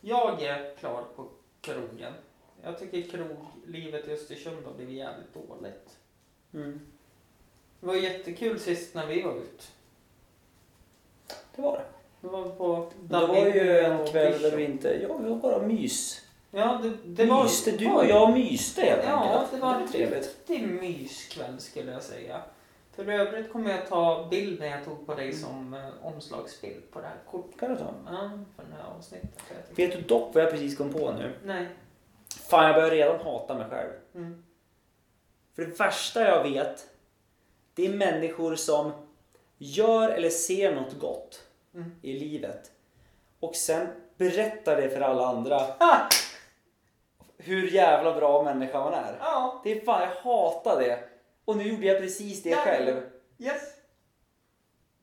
Jag är klar på krogen. Jag tycker kroglivet i Östersund har blivit jävligt dåligt. Mm. Det var jättekul sist när vi var ute. Det var det. Det var på Det var ju en kväll där vi inte... Ja, vi var bara mys. Ja, det, det var... myste. Du och jag myste helt Ja, enkelt. det var en riktig myskväll skulle jag säga. För övrigt kommer jag ta bilden jag tog på dig Mm. som eh, omslagsbild på det här kortet. Kan du ta? Ja, för det här avsnittet. Vet du dock vad jag precis kom på nu? Nej. Fan, jag börjar redan hata mig själv. Mm. För det värsta jag vet, det är människor som gör eller ser något gott Mm. i livet och sen berättar det för alla andra hur jävla bra människa man är. Ja, Det är fan, jag hatar det. Och nu gjorde jag precis det Ja. själv. yes.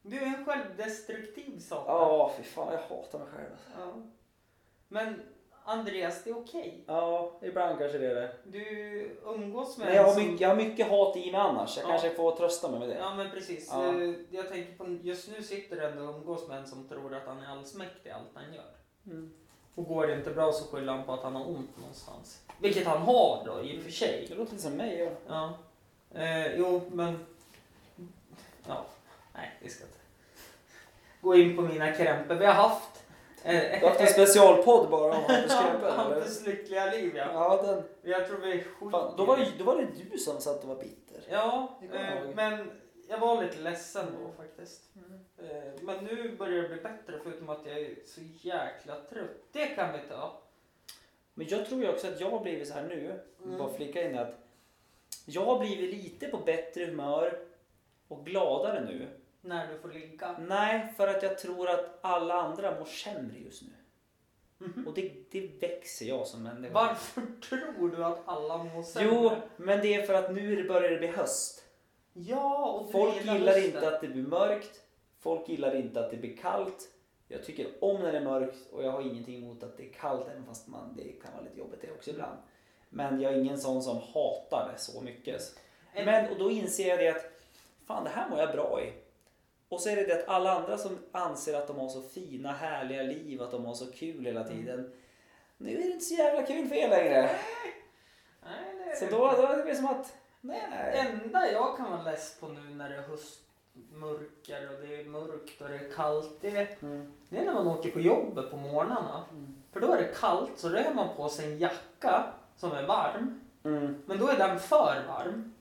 Du är en självdestruktiv sak. Ja, fy fan, jag hatar mig själv. Ja. Men Andreas, det är okej. Ja, ibland kanske det är det. Du umgås med Men jag har, som- mycket, jag har mycket hat i mig annars. Jag Ja. kanske får trösta mig med det. Ja men precis. Ja. Jag tänker på, just nu sitter du ändå och umgås med en som tror att han är allsmäktig i allt han gör. Mm. Och går det inte bra så skyller han på att han har ont någonstans. Vilket han har då i och för sig. Det låter lite som mig. Ja. Ja. Eh, jo men... Ja. Nej, vi ska inte gå in på mina krämpor. Vi har haft... Eh, Du har haft en specialpodd bara om Hampus eller? Hampus lyckliga liv ja. Ja, den. Jag tror vi. Fan, då, var det, då var det du som satt och var bitter. Ja, eh, men jag var lite ledsen då faktiskt. Eh, Men nu börjar det bli bättre förutom att jag är så jäkla trött. Det kan vi ta. Men jag tror ju också att jag har blivit så här nu, Mm. bara flika in att jag har blivit lite på bättre humör och gladare nu. När du får ligga. Nej, för att jag tror att alla andra mår sämre just nu. Mhm. Och det, det växer jag som människa. Varför tror du att alla mår sämre? Jo, men det är för att nu börjar det bli höst. Ja, och Folk gillar gillar inte att det blir mörkt. Folk gillar inte att det blir kallt. Jag tycker om när det är mörkt och jag har ingenting emot att det är kallt även fast man, det kan vara lite jobbigt det också ibland. Men jag är ingen sån som hatar det så mycket. En- Men och då inser jag det att fan det här mår jag bra i. Och så är det det att alla andra som anser att de har så fina härliga liv, att de har så kul hela tiden. Nu är det inte så jävla kul för er längre. Nej, det är Så det då, då är det som att, Det nej. enda jag kan vara less på nu när det är höstmörker och det är mörkt och det är kallt. Det är, Mm. det är när man åker på jobbet på morgnarna. För då är det kallt så har man på sig en jacka som är varm. Mm. Men då är den för varm.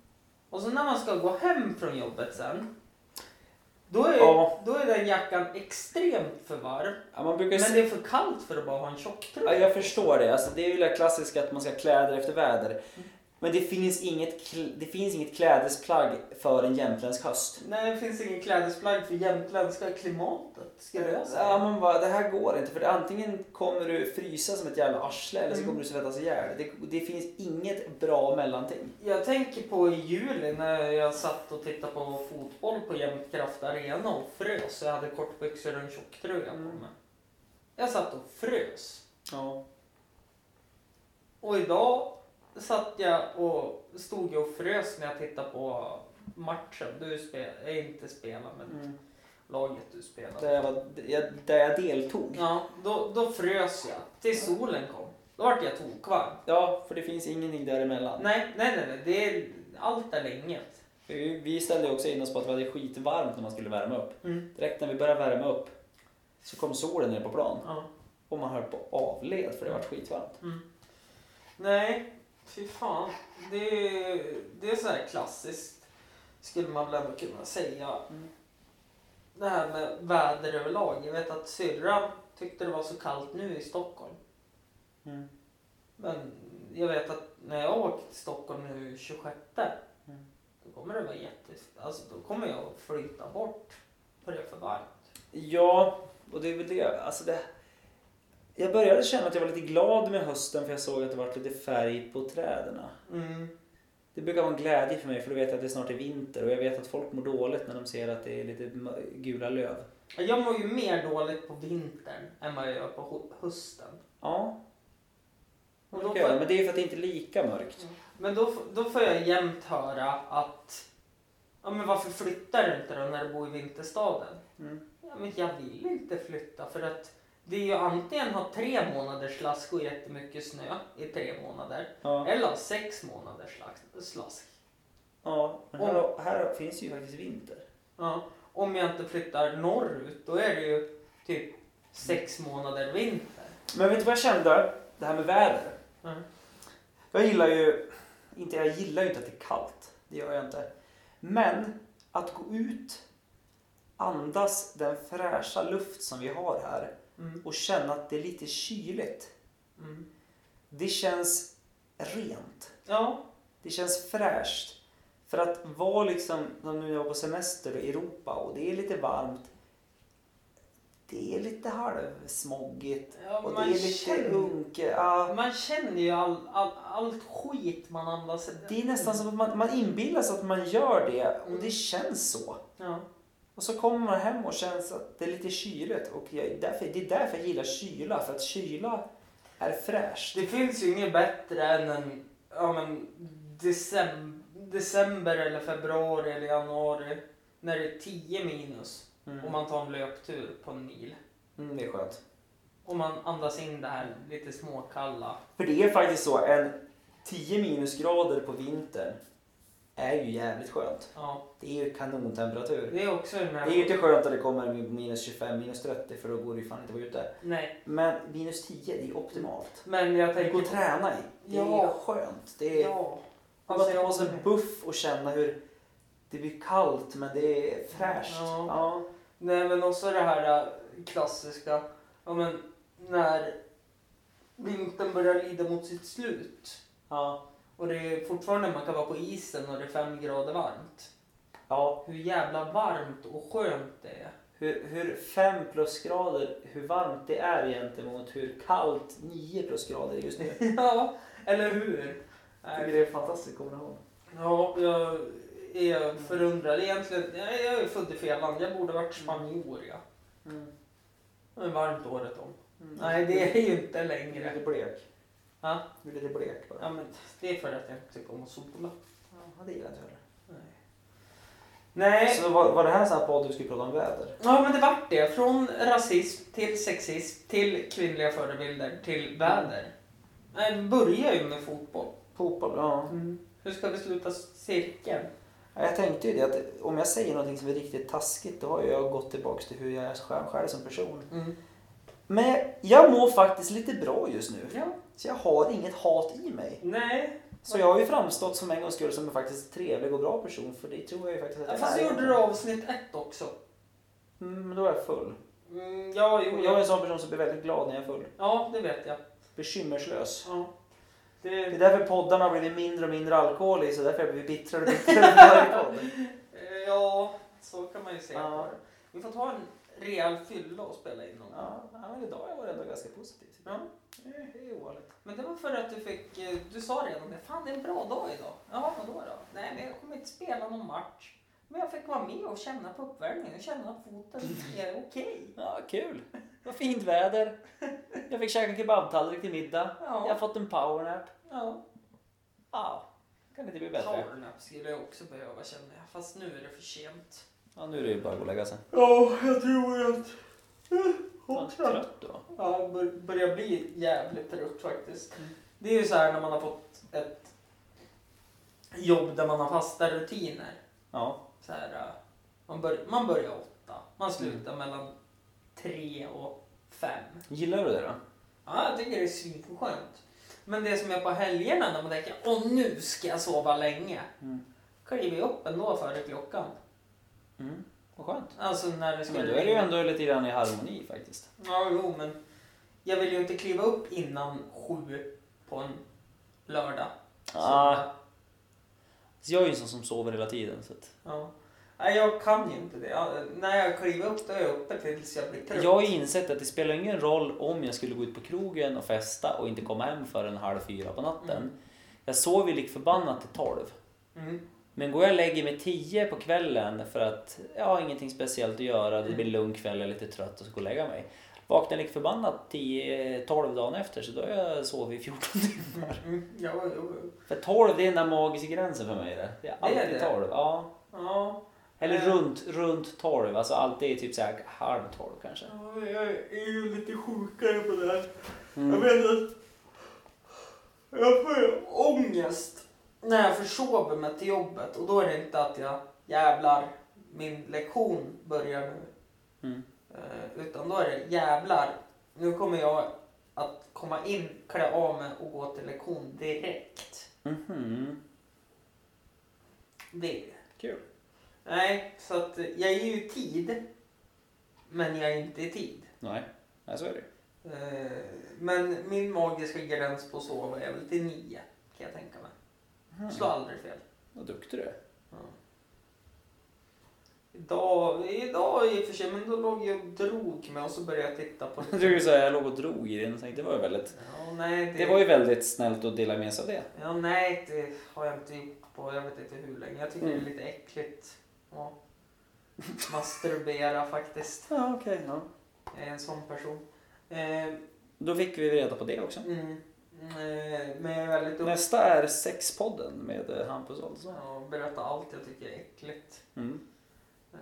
Och så när man ska gå hem från jobbet sen. Då är, Ja. då är den jackan extremt för varm. Ja, Men se- det är för kallt för att bara ha en Ja, tjocktröja. jag förstår det. Alltså, det är ju det klassiska att man ska klä det efter väder. Men det finns, inget, det finns inget klädesplagg för en jämtländsk höst. Nej, det finns ingen klädesplagg för jämtländska klimatet, skulle jag säga. Ja, man bara, det här går inte för det, antingen kommer du frysa som ett jävla arsle eller så Mm. kommer du svettas ihjäl. Det, det finns inget bra mellanting. Jag tänker på i juli när jag satt och tittade på fotboll på Jämtkraft Arena och frös. Jag hade kortbyxor och en tjocktröja på mig. Jag satt och frös. Ja. Och idag satt jag och stod jag och frös när jag tittade på matchen. Du spel, äh, inte spelar men Mm. laget du spelade. Där, jag var, där jag deltog. Ja, då, då frös jag tills solen kom. Då vart jag tokvarm. Ja, för det finns ingenting däremellan. Nej, nej, nej, nej. Det är allt eller inget. Vi, ställde också in oss på att det var skitvarmt när man skulle värma upp. Mm. Direkt när vi började värma upp så kom solen ner på plan Ja. och man höll på avled för det var skitvarmt. Mm. Nej, fy fan. Det är, det är så här klassiskt, skulle man väl ändå kunna säga. Mm. Det här med väder överlag. Jag vet att syrran tyckte det var så kallt nu i Stockholm. Mm. Men jag vet att när jag åker till Stockholm nu 26 Mm. då kommer det vara jätte... Alltså då kommer jag flyta bort för det är för varmt. Ja, och det är väl det. Alltså det. Jag började känna att jag var lite glad med hösten för jag såg att det var lite färg på träden. Mm. Det brukar vara en glädje för mig för då vet jag att det snart är vinter och jag vet att folk mår dåligt när de ser att det är lite gula löv. Jag mår ju mer dåligt på vintern än vad jag gör på hösten. Ja, Och då jag men det är ju för att det inte är lika mörkt. Men då, då får jag jämt höra att ja, men varför flyttar du inte då när du bor i vinterstaden? Mm. Ja, men jag vill inte flytta för att det är ju antingen ha tre månaders slask och jättemycket snö i tre månader Ja, eller ha sex månaders slask. ja men här, här finns ju faktiskt vinter. Ja. Om jag inte flyttar norrut då är det ju typ sex månader vinter. Men vet du vad jag kände? Det här med väder. Mm. Jag gillar ju, inte jag gillar ju inte att det är kallt. Det gör jag inte. Men att gå ut, andas den fräscha luft som vi har här Mm. och känna att det är lite kyligt. Mm. Det känns rent. Ja. Det känns fräscht. För att vara liksom, som nu jag på semester i Europa och det är lite varmt. Det är lite halvsmoggigt Ja, och det är lite känner- unke. Ja, Man känner ju all, all, allt skit man andas. det är nästan som att man, man inbillar sig att man gör det och Mm. det känns så. Ja. Och så kommer man hem och känns att det är lite kyligt och jag, därför, det är därför jag gillar kyla. För att kyla är fräscht. Det finns ju inget bättre än en ja, men, december, december eller februari eller januari när det är 10 minus Mm. och man tar en löptur på en mil. Mm, det är skönt. Och man andas in det här lite småkalla. För det är faktiskt så, en 10 minusgrader på vintern är ju jävligt skönt. Ja, Det är ju kanontemperatur. det är också den här... Det är ju inte skönt att det kommer minus 25, minus 30 för då går det ju fan inte att vara ute. Nej, Men minus 10, det är optimalt. men jag tänker... går att träna i. Det är Ja. skönt. Det är, Ja. man Alltså, bara jag ta sig en buff och känna hur det blir kallt men det är fräscht. Ja. Ja. Nej men också det här äh, klassiska, ja men när vintern börjar lida mot sitt slut Ja. Och det är fortfarande man kan vara på isen och det är fem grader varmt. ja. Hur jävla varmt och skönt det är. Hur, hur 5 plusgrader, hur varmt det är gentemot hur kallt 9 plusgrader är just nu. Jag ja, eller hur? tycker Nej, det är en fantastisk kombination. Ja, jag är förundrad. Egentligen, jag jag är född i fel land. Jag borde varit spanjor ja. Mm. Det är varmt året om. Mm. Nej, det är ju inte längre. lite blek. Ja, Du är lite blek bara. ja men det är för att jag tycker om att sola. Ja, det gillar jag inte heller. Nej. Nej, Så var, var det här en sån här podd du skulle prata om väder? ja men det vart det. Från rasism till sexism till kvinnliga förebilder till väder. Nej, det börjar ju med fotboll. Fotboll, ja. Hur ska vi sluta cirkeln? Ja, Jag tänkte ju det att om jag säger någonting som är riktigt taskigt då har jag gått tillbaks till hur jag är själv, själv som person. Mm. Men jag mår faktiskt lite bra just nu. Ja. Så jag har inget hat i mig. Nej. Så jag har ju framstått som en gångs skull som en faktiskt trevlig och bra person för det tror jag ju faktiskt att Ja, jag fast är. jag gjorde du avsnitt ett också. Mm, men då är jag full. Mm, ja, jo, Jag är en sån person som blir väldigt glad när jag är full. ja, det vet jag. Bekymmerslös. Ja. Det är Det, därför poddarna har blivit mindre och mindre alkohol i, så därför blir vi bittrare och bittrare för varje podd. ja, så kan man ju se Ja. Vi får ta en rejäl fylla och spela in någon. Ja, ja, men idag har jag varit ändå ganska positiv. Ja. Det är ovanligt. Men det var för att du fick, eh, du sa redan det, fan det är en bra dag idag. Ja, vadå då? Nej, men jag kommer inte spela någon match. Men jag fick vara med och känna på uppvärmningen och känna att foten är okej. Ja, kul. Det var fint väder. Jag fick käka kebabtallrik till middag. Ja. Jag har fått en powernap. Ja. Ja, kan inte bli bättre. Powernap skulle jag också behöva känna. Fast nu är det för sent. Ja, nu är det ju bara att gå och lägga sig. Ja, jag tror att... Ja, trött då. Ja, bör, börjar bli jävligt trött faktiskt. Det är ju så här när man har fått ett jobb där man har fasta rutiner. Ja. Så här, äh, man, bör, man börjar åtta, man slutar mellan tre och fem. Gillar du det då? Ja, jag tycker det är svinskönt. Men det som är på helgerna när man tänker åh nu ska jag sova länge. Mm. Kliver upp ändå före klockan. Mm. Vad skönt. Alltså när det ska Men då är det ju ändå lite grann i harmoni faktiskt. Ja, jo, men jag vill ju inte kliva upp innan sju på en lördag. Ah. Så, Så jag är ju en sån som sover hela tiden. Så att... ja. Nej, jag kan ju inte det. Ja, när jag kliver upp då är jag uppe tills jag blir trött. Jag har insett att det spelar ingen roll om jag skulle gå ut på krogen och festa och inte komma hem förrän halv fyra på natten. Mm. Jag sover lik förbannat till tolv. Mm. Men går jag och lägger mig tio på kvällen för att jag har ingenting speciellt att göra, det Mm. blir lugn kväll, jag är lite trött och så går och lägga mig. Vaknar lik förbannat 10-12 dagen efter så då har jag sovit i 14 timmar. Mm. Ja, jo, jo. För 12 det är den där magiska gränsen för mig. Det, det är Det är alltid det? 12. Ja. Ja. Eller Eh. runt, runt 12, alltså alltid typ så här halv 12 kanske. Ja, Jag är ju lite sjukare på det här. Mm. Jag vet att jag får ångest när jag försover mig till jobbet och då är det inte att jag jävlar min lektion börjar nu. Mm. Eh, Utan då är det jävlar nu kommer jag att komma in, klä av mig och gå till lektion direkt. Mhm. Det. Kul. Nej, så att jag är ju i tid. Men jag är inte i tid. Nej, Nej så är det. Eh, Men min magiska gräns på att sova är väl till nio, kan jag tänka mig. Mm. Slå aldrig fel. Vad duktig du är. Idag, idag i och för sig, men då låg jag och drog mig och så började jag titta på tror du sa jag låg och drog i den och tänkte det var ju väldigt, Ja, nej, det, det var ju väldigt snällt att dela med sig av det. Ja, nej, det har jag inte gjort på jag vet inte hur länge. Jag tycker Mm. det är lite äckligt att masturbera faktiskt. Ja, okej. ja. Jag är en sån person. Eh, Då fick vi reda på det också. mm, men jag är väldigt upp... Nästa är Sexpodden med eh, Hampus Adolfsson. Ja, berätta allt jag tycker är äckligt. Mm. Eh,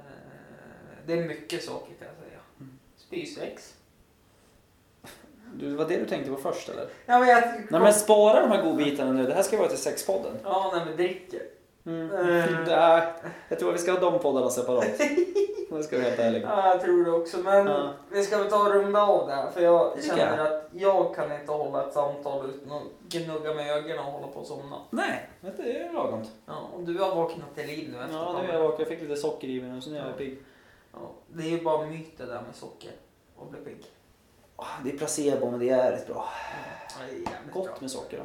det är mycket saker kan jag säga. Mm. Spysex. Du, det var det du tänkte på först eller? Ja, men jag... Nej men spara de här godbitarna nu, det här ska vara till Sexpodden. Ja, när vi dricker. Mm. Nej, jag tror att vi ska ha de poddarna separat. Jag ska vara helt ärlig. Ja, jag tror det också. Men Ja. vi ska väl ta och runda av det här. För jag Det känner att jag kan inte hålla ett samtal utan att gnugga med ögonen och hålla på att somna. Nej, det är lagom. Ja, och du har vaknat till liv nu efter Ja, nu är jag vaken. Jag fick lite socker i mig nu så nu är jag pigg. Ja, det är ju bara myt det där med socker och bli pigg. Ah, Det är placebo men det är rätt bra. Ja, det är jävligt bra. Gott med socker då.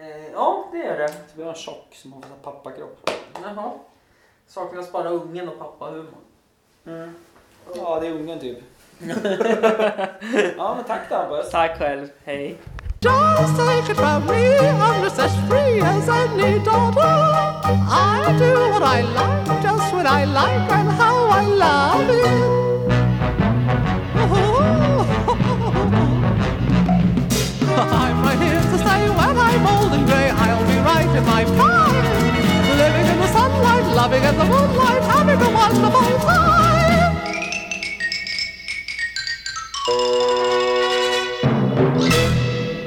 Eh, ja, det är det. Så blir man tjock som har en pappakropp. Jaha. Saknas bara ungen och pappahumor. Mm. Ja, det är ungen typ. ja, men tack då Hampus. Tack själv. Hej. Just take it from me, I'm just as free as any daughter. I do what I like, just when I like, and how I love it. loving at the moonlight, having a wonderful time.